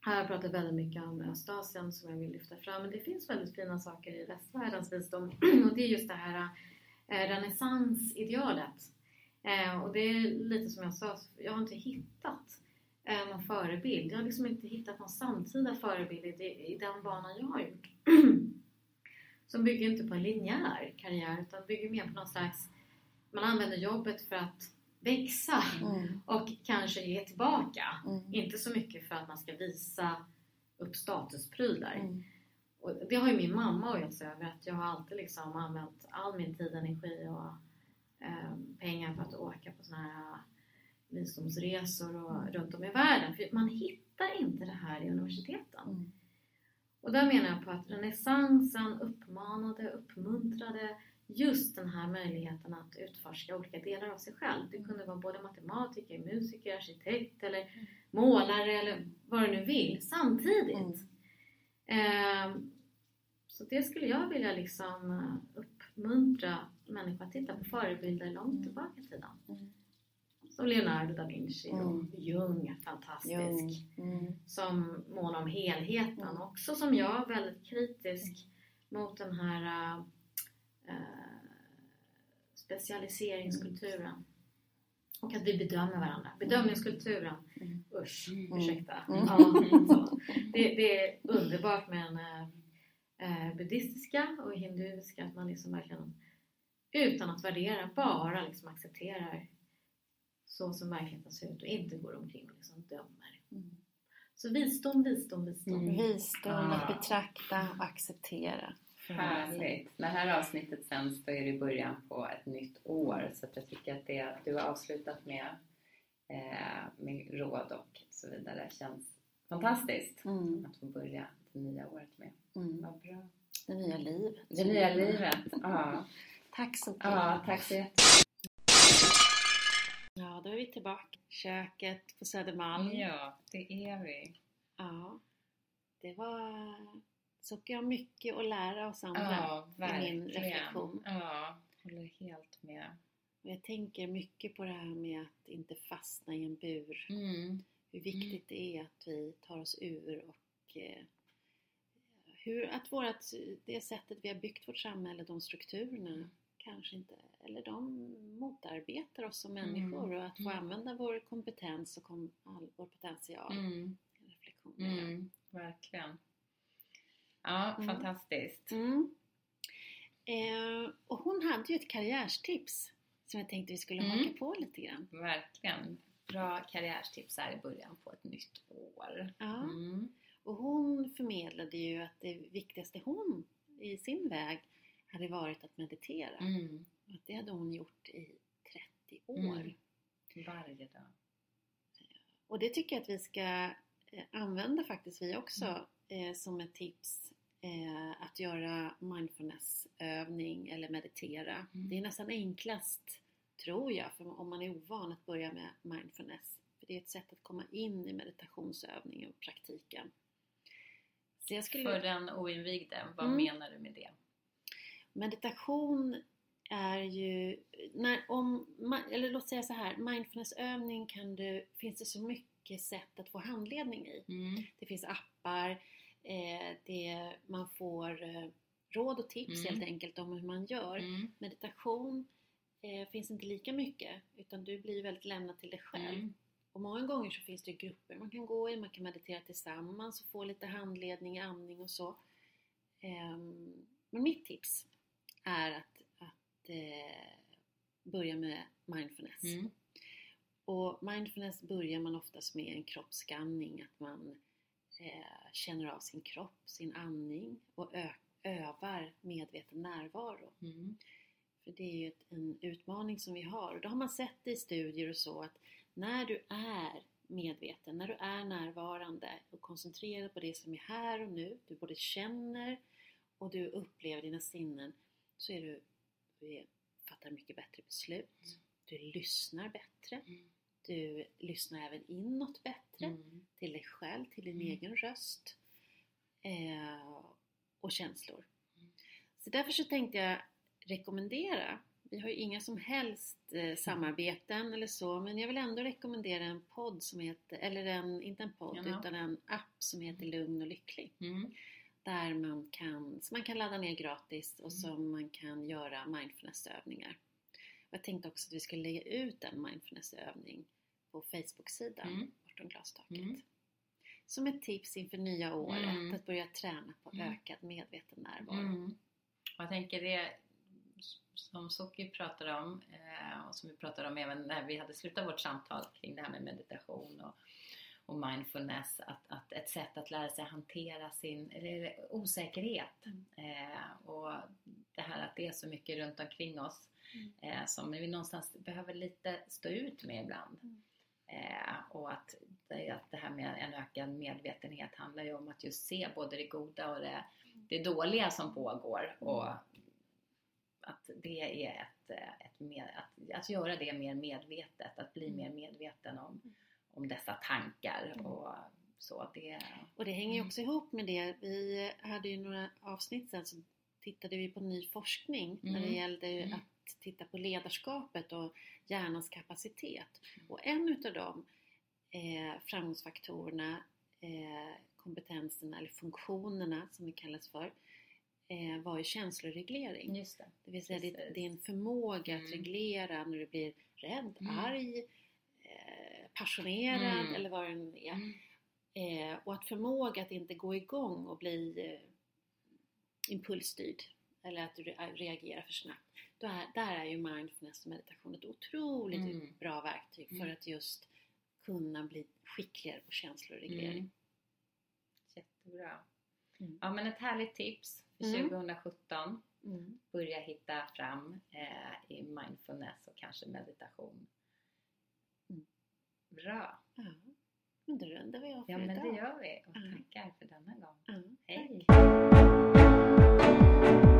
har jag pratat väldigt mycket om Östasien som jag vill lyfta fram. Men det finns väldigt fina saker i västvärldens visdom och det är just det här eh, renässansidealet. Eh, och det är lite som jag sa, jag har inte hittat eh, någon förebild. Jag har liksom inte hittat någon samtida förebild i, i den banan jag har gjort. Som bygger inte på en linjär karriär utan bygger mer på någon slags, man använder jobbet för att växa Mm. och kanske ge tillbaka. Mm. Inte så mycket för att man ska visa upp statusprylar. Mm. Och det har ju min mamma ojat sig över att jag har alltid liksom använt all min tid, energi och eh, pengar för att åka på såna här visdomsresor och runt om i världen. För man hittar inte det här i universiteten. Och där menar jag på att renässansen uppmanade, uppmuntrade just den här möjligheten att utforska olika delar av sig själv. Det kunde vara både matematiker, musiker, arkitekt eller målare eller vad du nu vill samtidigt. Mm. Så det skulle jag vilja liksom eh, uppmuntra människor att titta på förebilder långt tillbaka i tiden. Mm. Mm. Som Leonardo da Vinci och Mm. Jung, fantastisk. Mm. Som månar om helheten. Mm. Också som jag, väldigt kritisk mot den här äh, specialiseringskulturen. Och att vi bedömer varandra. Bedömningskulturen, Mm. usch, Mm. ursäkta. Mm. Ja, så. Det, det är underbart med den eh, eh, buddhistiska och hinduiska, att man liksom verkligen utan att värdera, bara liksom accepterar så som verkligheten ser ut och inte går omkring och liksom dömer. Mm. Så visdom, visdom, visdom. Mm. Visdom, Ah. att betrakta och acceptera. Härligt! När det här avsnittet sänds då är det i början på ett nytt år så att jag tycker att det du har avslutat med, eh, med råd och så vidare känns fantastiskt Mm. att få börja det nya året med. Mm. Vad bra! Det nya livet. Det nya livet! Ja, Tack så mycket. ja tack så jättemycket! Då är vi tillbaka. Köket på Södermalm. Ja, det är vi! Ja, det var... Så jag mycket att lära oss andra. Ja, i min verkligen! reflektion. Ja, håller helt med. Och jag tänker mycket på det här med att inte fastna i en bur. Mm. Hur viktigt det är att vi tar oss ur och eh, hur, att vårat, det sättet vi har byggt vårt samhälle, de strukturerna, kanske inte, eller de motarbetar oss som Mm. människor och att få Mm. använda vår kompetens och kom, all, vår potential. Mm. Reflektion. Mm. Verkligen! Ja, Mm. fantastiskt! Mm. Eh, och hon hade ju ett karriärstips som jag tänkte vi skulle Mm. haka på lite grann. Verkligen! Bra karriärstips här i början på ett nytt år. Ja. Mm. Och hon förmedlade ju att det viktigaste hon i sin väg hade varit att meditera. Mm. Att det hade hon gjort i 30 år. Mm. Varje dag. Och det tycker jag att vi ska eh, använda faktiskt vi också Mm. eh, som ett tips. Eh, att göra mindfulnessövning eller meditera. Mm. Det är nästan enklast, tror jag, för om man är ovan att börja med mindfulness. För det är ett sätt att komma in i meditationsövningen och praktiken. Så jag skulle... För den oinvigde, vad Mm. menar du med det? Meditation är ju, när, om, eller låt säga så här, mindfulnessövning kan du, finns det så mycket sätt att få handledning i. Mm. Det finns appar, eh, det, man får eh, råd och tips Mm. helt enkelt om hur man gör. Mm. Meditation eh, finns inte lika mycket utan du blir väldigt lämnad till dig själv. Mm. Och många gånger så finns det grupper man kan gå i, man kan meditera tillsammans och få lite handledning i andning och så. Ehm, men mitt tips är att, att eh, börja med mindfulness. Mm. Och mindfulness börjar man oftast med en kroppsskanning, att man eh, känner av sin kropp, sin andning och övar medveten närvaro. Mm. För det är ju ett, en utmaning som vi har. Och då har man sett i studier och så att när du är medveten, när du är närvarande och koncentrerad på det som är här och nu, du både känner och du upplever dina sinnen, så är du, du fattar mycket bättre beslut. Du lyssnar bättre. Mm. Du lyssnar även inåt bättre, Mm. till dig själv, till din Mm. egen röst eh, och känslor. Mm. Så därför så tänkte jag rekommendera, vi har ju inga som helst eh, samarbeten eller så, men jag vill ändå rekommendera en podd som heter, eller en, inte en podd, Ja. utan en app som heter Lugn och Lycklig. Mm. Där man kan, som man kan ladda ner gratis och Mm. som man kan göra mindfulnessövningar. Jag tänkte också att vi skulle lägga ut en mindfulnessövning på Facebook-sidan Mm. Bortom glastaket. Mm. Som ett tips inför nya året Mm. att börja träna på Mm. ökad medveten närvaro. Mm. Jag tänker det som Soki pratar om eh, och som vi pratade om även när vi hade slutat vårt samtal kring det här med meditation och, och mindfulness. Att, att ett sätt att lära sig hantera sin osäkerhet Mm. eh, och det här att det är så mycket runt omkring oss Mm. eh, som vi någonstans behöver lite stå ut med ibland. Mm. Eh, och att att det här med en ökad medvetenhet handlar ju om att just se både det goda och det, det dåliga som pågår och att det är ett, ett med, att, att göra det mer medvetet, att bli mer medveten om, om dessa tankar och så. Det, Och det hänger ju Mm. också ihop med det. Vi hade ju några avsnitt sen så tittade vi på ny forskning när det Mm. gällde Mm. att titta på ledarskapet och hjärnans kapacitet. Och en utav de eh, framgångsfaktorerna, eh, kompetenserna eller funktionerna som det kallas för, eh, var ju känsloreglering. Just det. Det vill säga Precis. en förmåga att Mm. reglera när du blir rädd, Mm. arg, passionerad Mm. eller vad det nu är. Mm. Eh, och att förmåga att inte gå igång och bli eh, impulsstyrd eller att re- reagera för snabbt. Då är, där är ju mindfulness och meditation ett otroligt Mm. bra verktyg för Mm. att just kunna bli skickligare på känsloreglering. Mm. Jättebra. Mm. Ja men ett härligt tips för Mm. 2017. Mm. Börja hitta fram eh, i mindfulness och kanske meditation. Bra. Ja. Men då rundar vi av för Ja, men idag. det gör vi. Och tackar för denna gång. Hej! Tack.